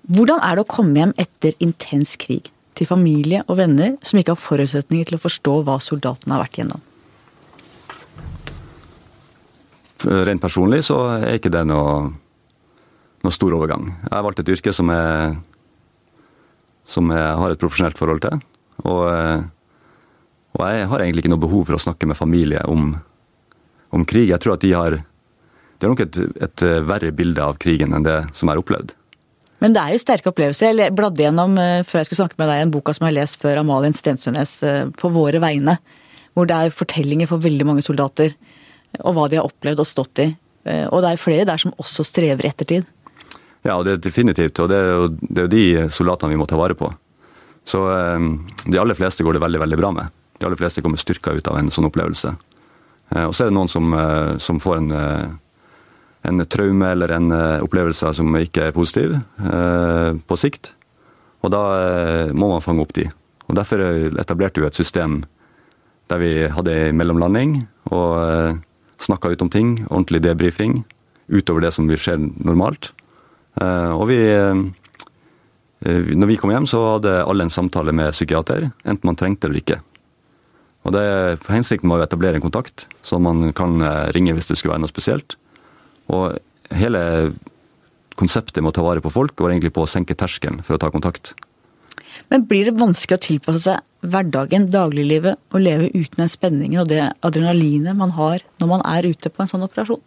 A: Hvordan er det å komme hjem etter intens krig? Til familie og venner som ikke har forutsetninger til å forstå hva soldatene har vært gjennom?
B: Rent personlig så er ikke det noe, noe stor overgang. Jeg har valgt et yrke som jeg, som jeg har et profesjonelt forhold til. Og og jeg har egentlig ikke noe behov for å snakke med familie om, om krig. Jeg tror at de har de har nok et, et, verre bilde av krigen enn det som jeg har opplevd.
A: Men det er jo sterke opplevelser. Jeg bladde gjennom eh, før jeg skulle snakke med deg, en boka som jeg har lest før, Amalien Stensønes, eh, 'På våre vegne'. Hvor det er fortellinger for veldig mange soldater. Og hva de har opplevd og stått i. Eh, og det er flere der som også strever i ettertid.
B: Ja, det er definitivt. Og det er jo, det er de soldatene vi må ta vare på. Så de aller fleste går det veldig, veldig bra med. De aller fleste kommer styrka ut av en sånn opplevelse. Eh, og så er det noen som, eh, som får en, eh, en, traume eller en opplevelse som ikke er positiv på sikt. Og da må man fange opp de. Og Derfor etablerte vi et system der vi hadde mellomlanding og snakka ut om ting. Ordentlig debrifing. utover det som vil skje normalt. Eh, og vi eh, Når vi kom hjem, så hadde alle en samtale med psykiater, enten man trengte eller ikke. Og det, Hensikten var å etablere en kontakt, så man kan ringe hvis det skulle være noe spesielt. Og hele konseptet med å ta vare på folk går egentlig på å senke terskelen for å ta kontakt.
A: Men blir det vanskelig å tilpasse seg hverdagen, dagliglivet, og leve uten den spenningen og det adrenalinet man har når man er ute på en sånn operasjon?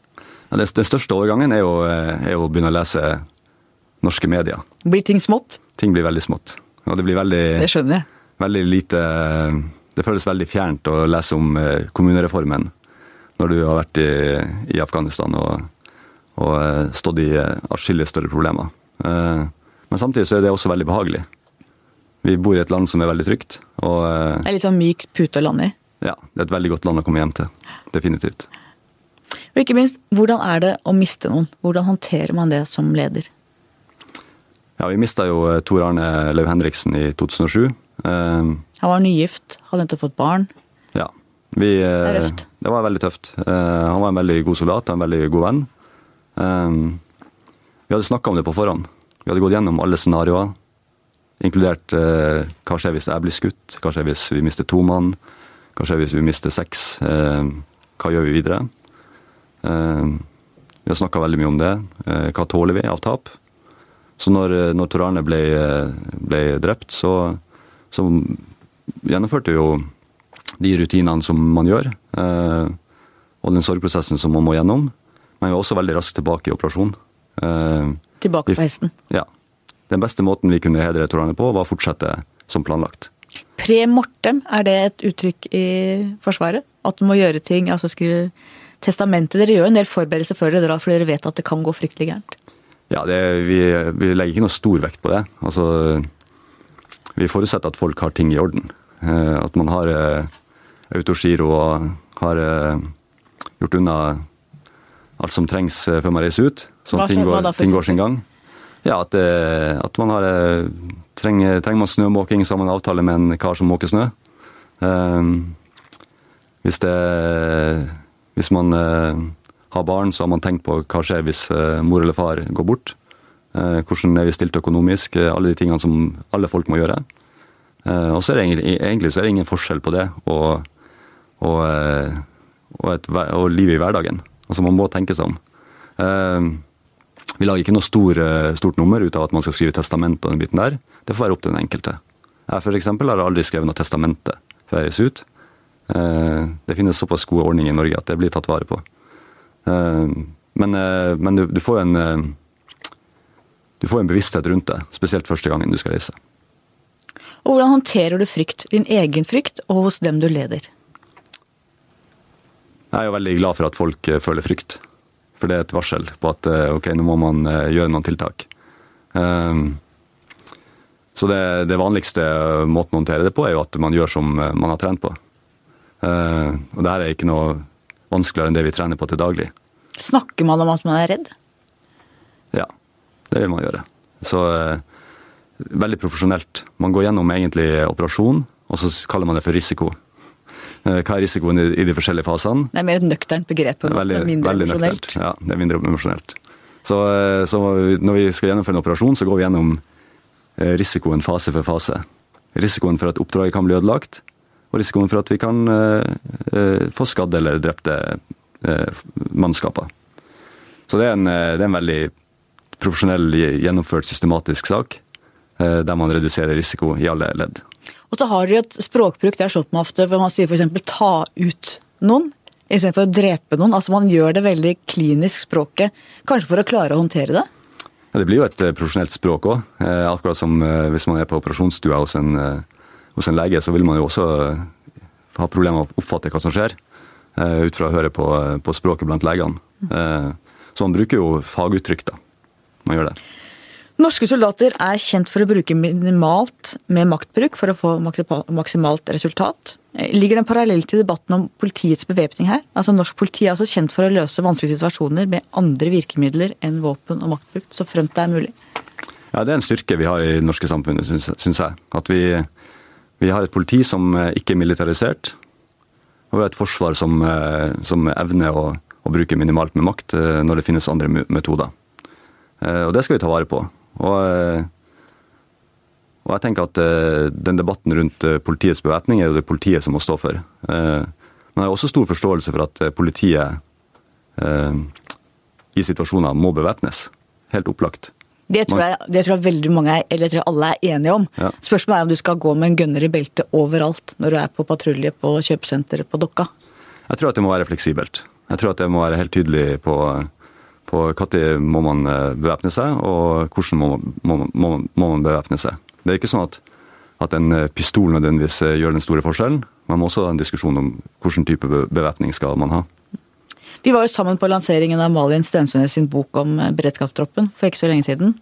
B: Ja, det, den største overgangen er jo, er å begynne å lese norske medier.
A: Blir ting smått?
B: Ting blir veldig smått. Og det blir veldig
A: Det skjønner jeg.
B: Veldig lite Det føles veldig fjernt å lese om eh, kommunereformen når du har vært i, i Afghanistan og, og eh, stått i eh, atskillig større problemer. Men samtidig så er det også veldig behagelig. Vi bor i et land som er veldig trygt. Og,
A: det er litt sånn mykt pute å lande i?
B: Ja, det er et veldig godt land å komme hjem til. Definitivt.
A: Og ikke minst, hvordan er det å miste noen? Hvordan håndterer man det som leder?
B: Ja, Vi mista jo eh, Tor Arne Lau Henriksen i 2007.
A: Uh, han var nygift, hadde nettopp fått barn.
B: Ja. Vi,
A: det.
B: Det var veldig tøft. Han var en veldig god soldat, en veldig god venn. Vi hadde snakka om det på forhånd. Vi hadde gått gjennom alle scenarioer. Inkludert hva skjer hvis jeg blir skutt, hva skjer hvis vi mister to mann, hva skjer hvis vi mister seks, hva gjør vi videre? vi har snakka veldig mye om det. hva tåler vi av tap? Så når, eh, når Tor Arne ble, ble, drept, så, så gjennomførte vi jo de rutinene som man gjør, eh, og den sorgprosessen som man må gjennom. Men vi var også veldig raskt tilbake i operasjon.
A: Eh, tilbake på hesten?
B: Ja. Den beste måten vi kunne hedre Tor Arne på, var å fortsette som planlagt.
A: Pre mortem, er det et uttrykk i Forsvaret? At man må gjøre ting, altså skrive testamentet? Dere gjør en del forberedelser før dere drar, for dere vet at det kan gå fryktelig gærent?
B: Ja, det, vi, vi, legger ikke noe stor vekt på det. Altså, vi forutsetter at folk har ting i orden. Eh, at man har eh, autogiro og har gjort unna alt som trengs før man reiser ut. Sånn at ting går, ting går sin gang. Ja, at, at man har trenger, trenger man snømåking, så har man avtale med en kar som måker snø. Hvis det Hvis man har barn, så har man tenkt på hva skjer hvis uh, mor eller far går bort. Uh, hvordan er vi stilt økonomisk? Eh, alle de tingene som alle folk må gjøre. Og så er det egentlig, egentlig så er det ingen forskjell på det og, og, og, et, og livet i hverdagen. Altså Man må tenke seg om. Vi lager ikke noe stor, stort nummer ut av at man skal skrive testament og den biten der. Det får være opp til den enkelte. Jeg eksempel har aldri skrevet noe testamente før jeg reiser ut. Det finnes såpass gode ordninger i Norge at det blir tatt vare på. Uh, men, eh, men du, du, får en eh, du får en bevissthet rundt det, spesielt første gangen du skal reise.
A: Og Hvordan håndterer du frykt? Din egen frykt, og hos dem du leder?
B: Jeg er jo veldig glad for at folk føler frykt. For det er et varsel på at ok, nå må man gjøre noen tiltak. Så det, det vanligste måten å håndtere det på, er jo at man gjør som man har trent på. Og det her er ikke noe vanskeligere enn det vi trener på til daglig.
A: Snakker man om at man er redd?
B: Ja, det vil man gjøre. Så eh, veldig profesjonelt. Man går gjennom egentlig operasjon, og så kaller man det for risiko. Eh, hva er risikoen i, i de forskjellige fasene?
A: Det er mer et nøkternt begrep.
B: Veldig, mindre
A: veldig emosjonelt.
B: Nøktert. Ja, det er mindre emosjonelt. Så, eh, så, når vi skal gjennomføre en operasjon, så går vi gjennom eh, risikoen fase for fase. Risikoen for at oppdraget kan bli ødelagt, og risikoen for at vi kan eh, få skadde eller drepte eh, mannskaper. Så det er, en, det er en veldig profesjonell, gjennomført, systematisk sak, der man reduserer risiko i alle ledd.
A: Og så har dere et språkbruk det har slått meg ofte, hvor man sier f.eks. ta ut noen istedenfor å drepe noen. Altså Man gjør det veldig klinisk språket, kanskje for å klare å håndtere det?
B: Ja, Det blir jo et profesjonelt språk òg. Akkurat som hvis man er på operasjonsstua hos en hos en lege, så vil man jo også eh, ha problemer med å oppfatte hva som skjer, eh, ut fra å høre på, eh, på språket blant legene. Så man bruker jo faguttrykk, da. Man gjør det.
A: Norske soldater er kjent for å bruke minimalt med maktbruk for å få maksimalt resultat. Ligger det en parallell til debatten om politiets bevæpning her? Altså Norsk politi er også kjent for å løse vanskelige situasjoner med andre virkemidler enn våpen og maktbruk, så fremt det er mulig.
B: Ja, Det er en styrke vi har i det norske samfunnet, syns jeg. At vi, vi har et politi som eh, ikke er militarisert. Og vi har et forsvar som, eh, som evner å, å bruke minimalt med makt når det finnes andre metoder. Og det skal vi ta vare på. Og, og jeg tenker at den debatten rundt politiets bevæpning er jo det politiet som må stå for. Men jeg har også stor forståelse for at politiet i situasjoner må bevæpnes. Helt opplagt.
A: Det tror, jeg, det tror jeg veldig mange er, eller jeg tror alle er enige om. Ja. Spørsmålet er om du skal gå med en gunner i beltet overalt når du er på patrulje på kjøpesenteret på Dokka.
B: Jeg tror at det må være fleksibelt. Jeg tror at det må være helt tydelig på, på når må man eh, bevæpne seg, og hvordan må, må, må, må man bevæpne seg. Det er ikke sånn at, at en eh, pistol nødvendigvis eh, gjør den store forskjellen. Man må også ha en diskusjon om hvilken type bevæpning skal man ha.
A: Vi var jo sammen på lanseringen av Malin Stensønes sin bok om beredskapstroppen for ikke så lenge siden.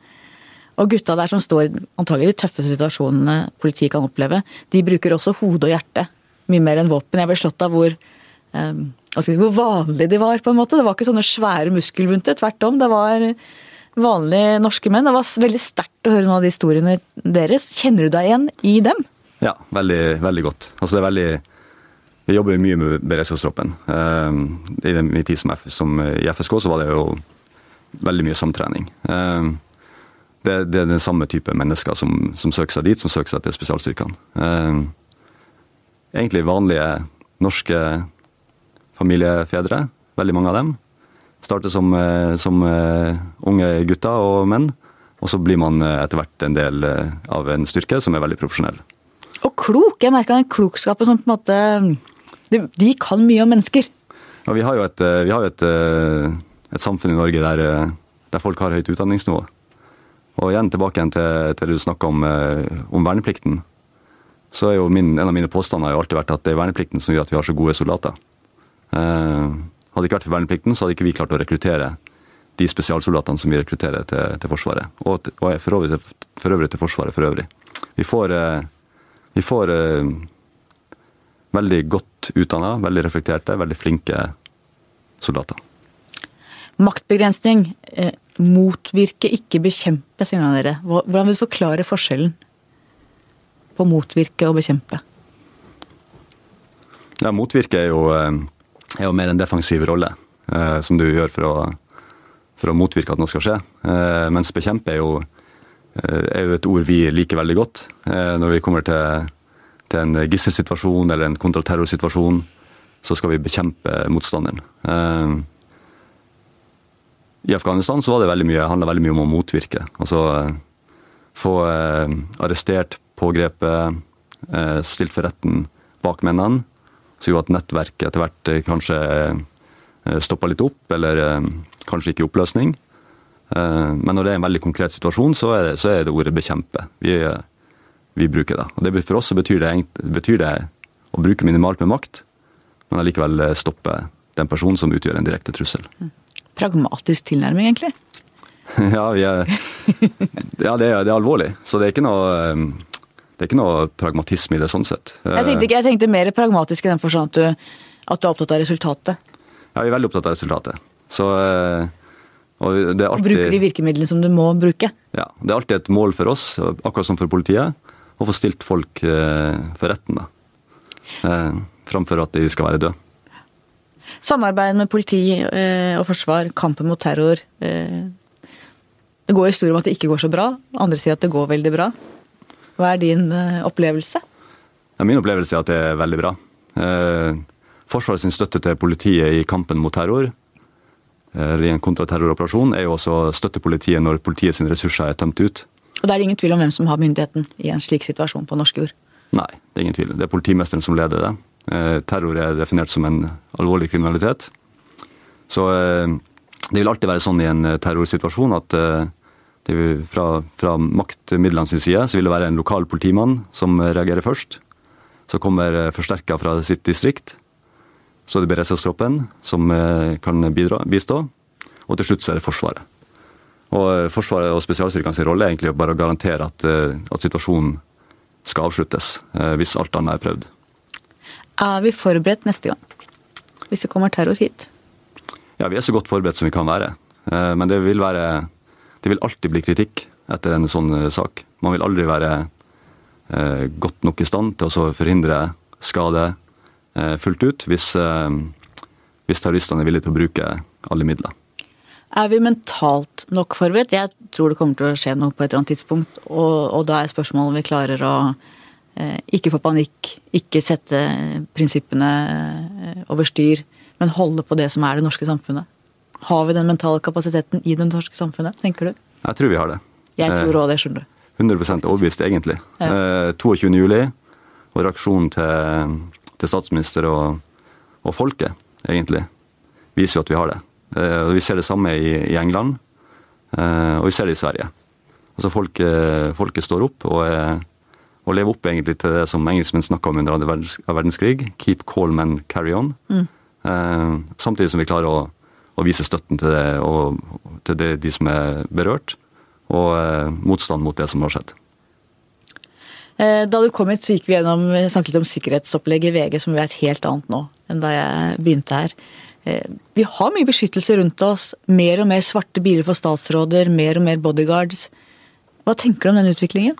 A: Og gutta der som står antagelig i de tøffeste situasjonene politiet kan oppleve, de bruker også hode og hjerte mye mer enn våpen. Jeg ble slått av hvor, um, hvor vanlig de var, på en måte. Det var ikke sånne svære muskelbunter, tvert om. Det var vanlige norske menn. Det var veldig sterkt å høre noen av de historiene deres. Kjenner du deg igjen i dem?
B: Ja, veldig, veldig godt. Altså det er veldig vi jobber mye med beredskapstroppen. Ehm, I min tid som, som, i FSK så var det jo veldig mye samtrening. Ehm, det, det er den samme type mennesker som, som, søker seg dit, som søker seg til spesialstyrkene. Ehm, egentlig vanlige norske familiefedre, veldig mange av dem. Starter som, eh, som eh, unge gutter og menn, og så blir man eh, etter hvert en del av en styrke som er veldig profesjonell.
A: Og klok! Jeg merka den klokskapen som på en måte de kan mye om mennesker.
B: Ja, vi har jo et, har jo et, et samfunn i Norge der, der, folk har høyt utdanningsnivå. Og igjen tilbake igjen til, til det du snakka om, om, verneplikten. Så er jo min, En av mine påstander har alltid vært at det er verneplikten som gjør at vi har så gode soldater. Eh, hadde det ikke vært for verneplikten, så hadde ikke vi klart å rekruttere de spesialsoldatene som vi rekrutterer til, til Forsvaret. Og, og for, øvrig, for, øvrig, til Forsvaret for øvrig. Vi får, vi får veldig godt utdanna, veldig reflekterte, veldig flinke soldater.
A: Maktbegrensning eh, motvirke, ikke bekjempe, sier dere. Hvordan vil du forklare forskjellen på motvirke og bekjempe?
B: Ja, Motvirke er jo, eh, er jo mer en defensiv rolle, eh, som du gjør for å, for å, motvirke at noe skal skje. Eh, mens bekjempe er jo, eh, er jo et ord vi liker veldig godt når vi kommer til til en gisselsituasjon eller en kontraterrorsituasjon, så skal vi bekjempe motstanderen. I Afghanistan så var det veldig mye, handla veldig mye om å motvirke. Altså få arrestert, pågrepet, stilt for retten bak mennene. Så gjorde at nettverket etter hvert kanskje stoppa litt opp, eller kanskje ikke i oppløsning. Men når det er en veldig konkret situasjon, så er det, så er det ordet 'bekjempe'. Vi vi bruker det. Og det For oss betyr det, betyr det å bruke minimalt med makt, men allikevel eh, stoppe den personen som utgjør en direkte trussel. Mm.
A: Pragmatisk tilnærming, egentlig?
B: ja, er, ja det, er, det, er, alvorlig. Så det er ikke noe eh, det er ikke noe pragmatisme i det sånn sett.
A: Jeg tenkte, ikke, jeg tenkte mer pragmatisk i den forstand at du, at du er opptatt av resultatet.
B: Ja, vi er veldig opptatt av resultatet. Så eh,
A: og det er alltid, Bruker de virkemidlene som du må bruke?
B: Ja. Det er alltid et mål for oss, akkurat som for politiet, å få stilt folk eh, for retten. da. Eh, framfor at de skal være døde.
A: Samarbeid med politi og forsvar, kampen mot terror. Det går historier om at det ikke går så bra. Andre sier at det går veldig bra. Hva er din opplevelse?
B: Ja, min opplevelse er at det er veldig bra. Forsvarets støtte til politiet i kampen mot terror eller i en kontraterroroperasjon er jo også å støtte politiet når politiets ressurser er tømt ut.
A: Og da er det ingen tvil om hvem som har myndigheten i en slik situasjon på norsk jord?
B: Nei, det er ingen tvil. Det er politimesteren som leder det. Eh, terror er definert som en alvorlig kriminalitet. Så eh, det vil alltid være sånn i en eh, terrorsituasjon at vil, fra, fra maktmidlene sin side så vil det være en lokal politimann som reagerer først. Så kommer forsterka fra sitt distrikt. Så det beredskapstroppen som kan bidra, bistå. Og til slutt så er det Forsvaret. Og eh, Forsvaret og spesialstyrkene sin rolle er egentlig bare å garantere at, eh, at situasjonen skal avsluttes, eh, hvis alt annet er prøvd.
A: Er vi forberedt neste gang, hvis det kommer terror hit?
B: Ja, vi er så godt forberedt som vi kan være. Men det vil, være, det vil alltid bli kritikk etter en sånn sak. Man vil aldri være godt nok i stand til å forhindre skade fullt ut hvis, hvis terroristene er villige til å bruke alle midler.
A: Er vi mentalt nok forberedt? Jeg tror det kommer til å skje noe på et eller annet tidspunkt. Og, og da er spørsmålet om vi klarer å eh, ikke få panikk, ikke sette prinsippene eh, over styr, men holde på det som er det norske samfunnet. Har vi den mentale kapasiteten i det norske samfunnet, tenker du?
B: Jeg tror vi har det.
A: Jeg tror òg det, skjønner du.
B: 100% overbevist, egentlig. Ja. 22. Eh, juli og reaksjonen til, til statsminister og, og, folket, egentlig, viser jo at vi har det. Eh, vi ser det samme i, i England, eh, og vi ser det i Sverige. Altså folket, folket står opp og, og, lever opp egentlig til det som engelskmenn snakka om under andre verdenskrig. Keep calm and carry on. Mm. Samtidig som vi klarer å, å vise støtten til, det, og, til det, de som er berørt og eh, motstand mot det som har skjedd.
A: Eh, da du kom hit, så gikk vi gjennom snakket om sikkerhetsopplegget i VG, som vi et helt annet nå enn da jeg begynte her. Eh, vi har mye beskyttelse rundt oss. Mer og mer svarte biler for statsråder, mer og mer bodyguards. Hva tenker du om den utviklingen?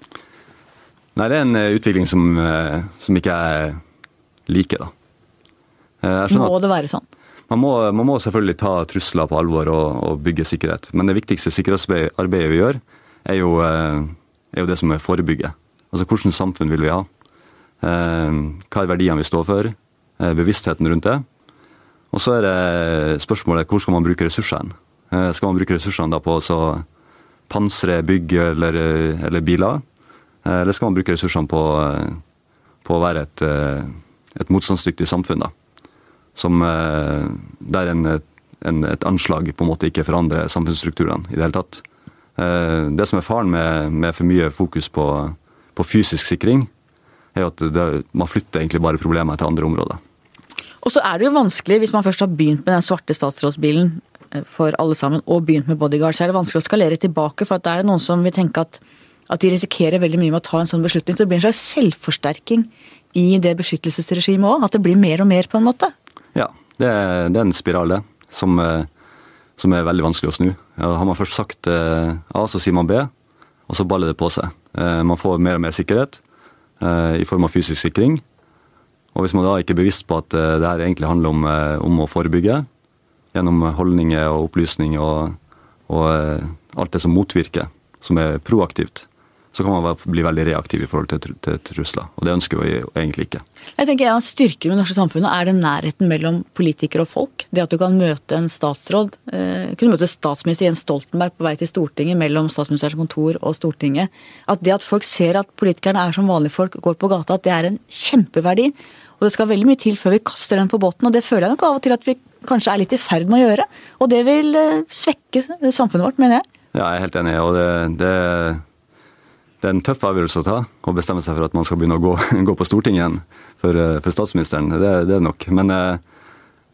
B: Nei, Det er en utvikling som, som ikke jeg liker, da.
A: Må det være sånn?
B: Man må, man må, selvfølgelig ta trusler på alvor og, og, bygge sikkerhet. Men det viktigste sikkerhetsarbeidet vi gjør, er jo, eh, er jo det som er forebygge. Altså hvilket samfunn vil vi ha? Eh, hva er verdiene vi står for? Eh, bevisstheten rundt det. Og så er det spørsmålet hvor skal man bruke ressursene? Skal man bruke ressursene på å pansre bygg eller, eller, biler? Eller skal man bruke ressursene på, på å være et, et motstandsdyktig samfunn? da? Som eh, der en, en, et anslag på en måte ikke forandrer samfunnsstrukturene i det hele tatt. Eh, det som er faren med, med for mye fokus på, på, fysisk sikring, er at det, man flytter egentlig bare problemer til andre områder.
A: Og så er det jo vanskelig, hvis man først har begynt med den svarte statsrådsbilen eh, for alle sammen, og begynt med bodyguard, så er det vanskelig å skalere tilbake. For det er noen som vil tenke at, at de risikerer veldig mye med å ta en sånn beslutning. Så det blir en slags selvforsterking i det beskyttelsesregimet òg. At det blir mer og mer, på en måte.
B: Ja, det er, det er en spiral, det. Som, eh, som, er veldig vanskelig å snu. Har man først sagt eh, A, så sier man B, og så baller det på seg. Eh, man får mer og mer sikkerhet i form av fysisk sikring. Og hvis man da ikke er bevisst på at det her egentlig handler om, om å forebygge, gjennom holdninger og opplysning og, og alt det som motvirker, som er proaktivt, så kan man bli veldig reaktiv i forhold til, til trusler. Og det ønsker vi egentlig ikke.
A: Jeg tenker En av styrkene med det norske samfunnet er den nærheten mellom politikere og folk. Det at du kan møte en statsråd. Eh, kunne møte statsminister Jens Stoltenberg på vei til Stortinget, mellom statsministerens kontor og Stortinget. At det at folk ser at politikerne er som vanlige folk, går på gata, at det er en kjempeverdi. Og det skal veldig mye til før vi kaster den på båten, og det føler jeg nok av og til at vi kanskje er litt i ferd med å gjøre. Og det vil eh, svekke samfunnet vårt, mener jeg.
B: Ja, jeg er helt enig. og det, det det er en tøff avgjørelse å ta, å bestemme seg for at man skal begynne å gå, gå på Stortinget igjen for, eh, for statsministeren. Det, det, er nok. Men, eh,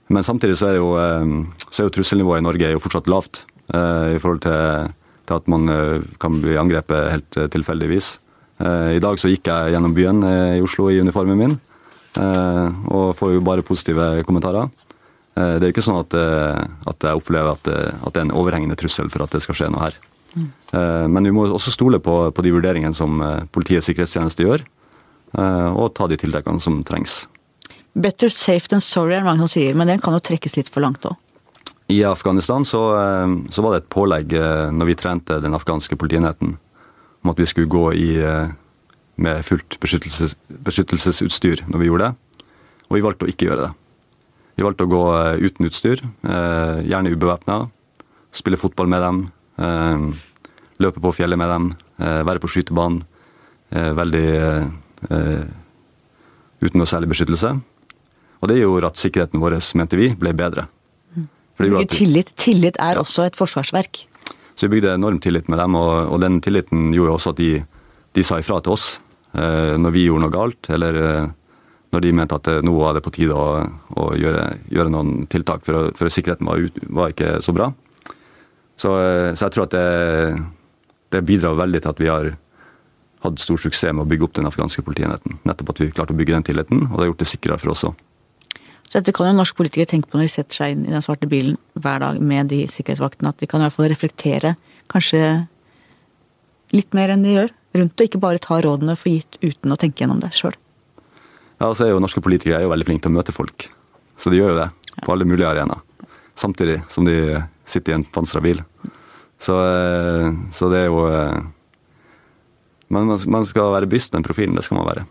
B: men samtidig så er, jo, eh, så er, jo, trusselnivået i Norge jo fortsatt lavt i forhold til, til at man kan bli angrepet helt tilfeldigvis. I dag så gikk jeg gjennom byen i Oslo i uniformen min, og får jo bare positive kommentarer. Det er jo ikke sånn at, at jeg opplever at, at det er en overhengende trussel for at det skal skje noe her. Mm. Men vi må også stole på, på de vurderingene som eh, Politiets sikkerhetstjeneste gjør, eh, og ta de tiltakene som trengs.
A: Better safe than sorry er det mange som sier, men den kan jo trekkes litt for langt òg?
B: I Afghanistan så, så, var det et pålegg når vi trente den afghanske politienheten om at vi skulle gå i, med fullt beskyttelses, beskyttelsesutstyr når vi gjorde det. Og vi valgte å ikke gjøre det. Vi valgte å gå uten utstyr, gjerne ubevæpna. Spille fotball med dem, løpe på fjellet med dem, eh, være på skytebanen. Eh, veldig eh, uten noe særlig beskyttelse. Og det gjorde at sikkerheten vår, mente vi, ble bedre.
A: Bygge tillit. Tillit er også et forsvarsverk.
B: Så vi bygde enorm tillit med dem, og, og den tilliten gjorde også at de, de sa ifra til oss eh, når vi gjorde noe galt, eller eh, når de mente at nå var det på tide å, å gjøre, gjøre, noen tiltak, for, for sikkerheten var, ut, var, ikke så bra. Så, eh, så jeg tror at det, det, bidrar veldig til at vi har hatt stor suksess med å bygge opp den afghanske politienheten. Nettopp at vi klarte å bygge den tilliten, og det har gjort det sikrere for oss òg.
A: Så dette kan jo norske politikere tenke på når de setter seg inn i den svarte bilen hver dag med de sikkerhetsvaktene, at de kan i hvert fall reflektere kanskje litt mer enn de gjør rundt det, ikke bare ta rådene for gitt uten å tenke gjennom det sjøl.
B: Ja, så er jo Norske politikere er jo veldig flinke til å møte folk, så de gjør jo det. på alle mulige arenaer. Samtidig som de sitter i en pansra bil. Så, eh, så, det er jo eh, man, man skal være byst, med den profilen, det skal man være.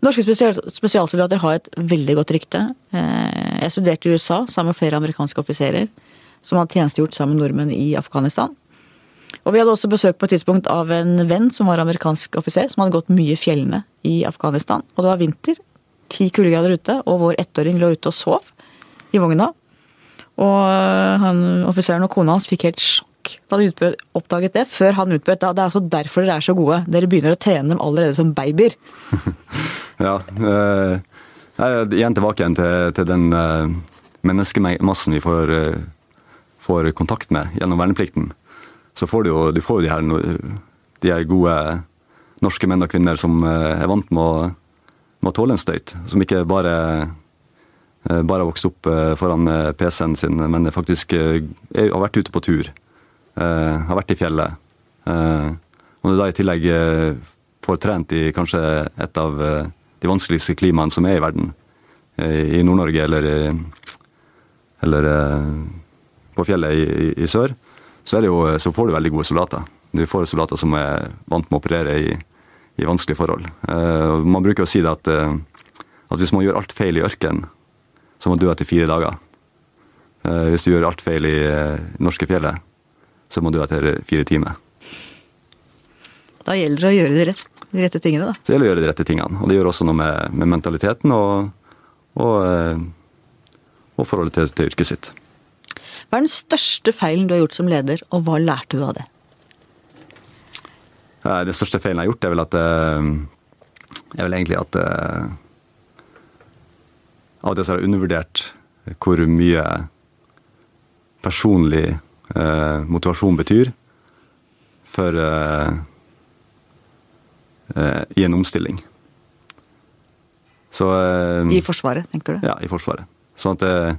A: Norske spesial, spesialsoldater har et veldig godt rykte. Eh, jeg studerte i USA sammen med flere amerikanske offiserer som hadde tjenestegjort sammen med nordmenn i Afghanistan. Og vi hadde også besøk på et tidspunkt av en venn som var amerikansk offiser, som hadde gått mye i fjellene i Afghanistan. Og det var vinter, ti kuldegrader ute, og vår ettåring lå ute og sov i vogna. Og han, offiseren og kona hans fikk helt sjokk da de oppdaget det, før han utbød det er altså derfor dere er så gode. Dere begynner å trene dem allerede som babyer.
B: ja. Øh, igjen tilbake igjen til, til den øh, menneskemassen vi får, øh, får, kontakt med gjennom verneplikten. Så får du jo, du får de, her, de her gode norske menn og kvinner som er vant med å, med å tåle en støyt. Som ikke bare bare har vokst opp foran PC-en sin, men faktisk har vært ute på tur. Eh, har vært i fjellet. Eh, og når du da i tillegg eh, får trent i kanskje et av de vanskeligste klimaene som er i verden, i Nord-Norge eller, eller på fjellet i, i, i sør, så, jo, så, får du veldig gode soldater. Du får soldater som er vant med å operere i, i vanskelige forhold. Man bruker å si det at, at hvis man gjør alt feil i ørkenen, så må du dø etter fire dager. Hvis du gjør alt feil i norske fjellet, så må du dø etter fire timer.
A: Da gjelder det å gjøre de, rette, de, rette tingene, da.
B: Så gjelder det å gjøre de rette tingene. Og det gjør også noe med, med mentaliteten og, og, eh, og forholdet til, til, yrket sitt.
A: Hva er den største feilen du har gjort som leder, og hva lærte du av det?
B: Den største feilen jeg har gjort, er vel at eh, er vel egentlig at eh, Av og til har jeg undervurdert hvor mye personlig eh, motivasjon betyr for eh, eh, i en omstilling.
A: Så, eh, I Forsvaret, tenker du?
B: Ja, i Forsvaret. Sånn at, eh,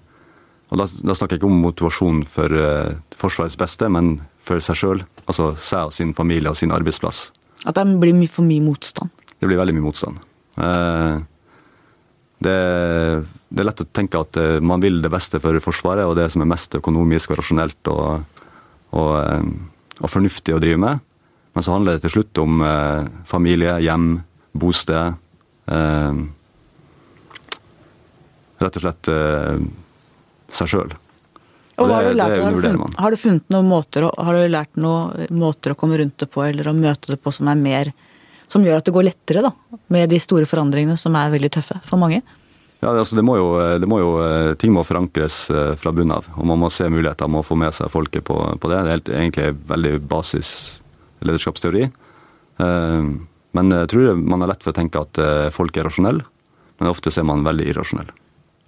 B: og da, da, snakker jeg ikke om motivasjon for Forsvarets beste, men for seg sjøl. Altså seg og sin familie og sin arbeidsplass.
A: At det blir for mye motstand?
B: Det blir veldig mye motstand. Det, det, er lett å tenke at eh, man vil det beste for Forsvaret, og det som er mest økonomisk og rasjonelt og, og, eh, og fornuftig å drive med. Men så handler det til slutt om eh, familie, hjem, bosted. Eh, rett og slett eh, seg sjøl.
A: Det, har, du har, du funnet, har, du funnet, noen måter, har du lært noen måter å komme rundt det på, eller å møte det på som er mer som gjør at det går lettere, da, med de store forandringene som er veldig tøffe for mange?
B: Ja, altså det må jo, det må jo, Ting må forankres eh, fra bunnen av. og Man må se muligheter, man må få med seg folket på, på det. Det er helt, egentlig veldig basis lederskapsteori. Eh, men jeg tror man har lett for å tenke at eh, folk er rasjonelle, men ofte er man veldig irrasjonell.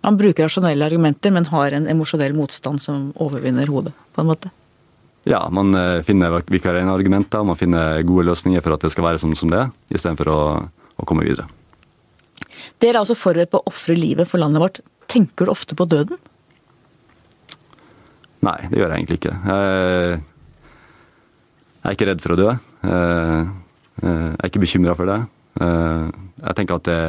A: Man bruker rasjonelle argumenter, men har en emosjonell motstand som overvinner hodet, på en måte?
B: Ja, man eh, finner vikarierende argumenter, man finner gode løsninger for at det skal være som, som det er, istedenfor å, å komme videre.
A: Dere er altså forberedt på å ofre livet for landet vårt. Tenker du ofte på døden?
B: Nei, det gjør jeg egentlig ikke. Jeg, er ikke redd for å dø. Jeg er ikke bekymra for det. Jeg tenker at det,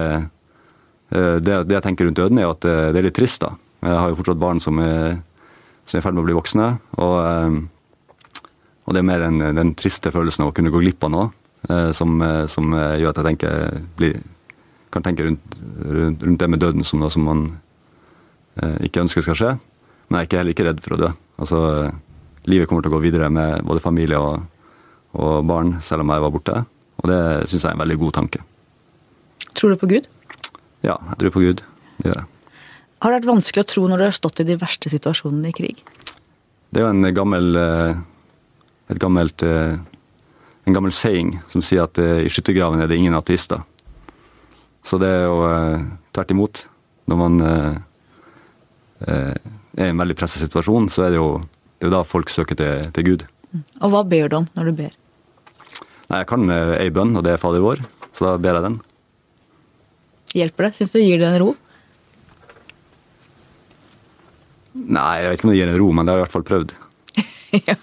B: det, det, jeg tenker rundt døden, er at det er litt trist. da. Jeg har jo fortsatt barn som er, som er i ferd med å bli voksne. og og det er mer den, den triste følelsen av å kunne gå glipp av noe eh, som, eh, som, eh, gjør at jeg tenker, blir, kan tenke rundt, rundt, rundt, det med døden som noe som man ikke ønsker skal skje. Men jeg er ikke, heller ikke redd for å dø. Altså, livet kommer til å gå videre med både familie og, og barn, selv om jeg var borte. Og det syns jeg er en veldig god tanke.
A: Tror du på Gud?
B: Ja, jeg tror på Gud. Det gjør jeg.
A: Har det vært vanskelig å tro når du har stått i de verste situasjonene i krig?
B: Det er jo en gammel eh, gammelt, eh, en gammel saying som sier at eh, i skyttergraven er det ingen ateister. Så det er jo eh, tvert imot. Når man er i en veldig presset situasjon, så er det jo, det er da folk søker til, til, Gud.
A: Og hva ber du om når du ber?
B: Nei, Jeg kan ei bønn, og det er Fader vår, så da ber jeg den.
A: Hjelper det? Syns du gir det en ro?
B: Nei, jeg vet ikke om det gir en ro, men det har jeg i hvert fall prøvd. ja.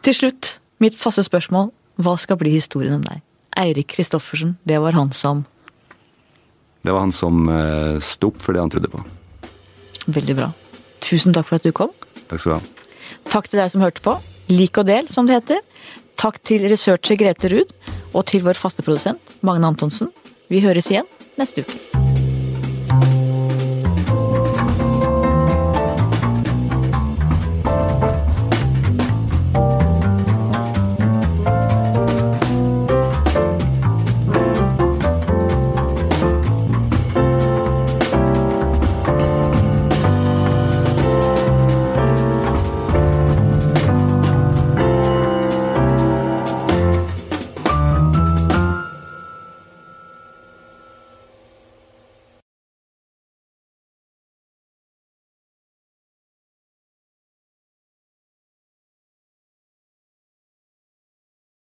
A: Til slutt, mitt faste spørsmål. Hva skal bli historien om deg? Eirik Kristoffersen, det var han som
B: Det var han som uh, sto opp for det han trodde på.
A: Veldig bra. Tusen takk for at du kom.
B: Takk skal du ha.
A: Takk til deg som hørte på. Lik og del, som det heter. Takk til researcher Grete Ruud, og til vår faste produsent Magne Antonsen. Vi høres igjen neste uke.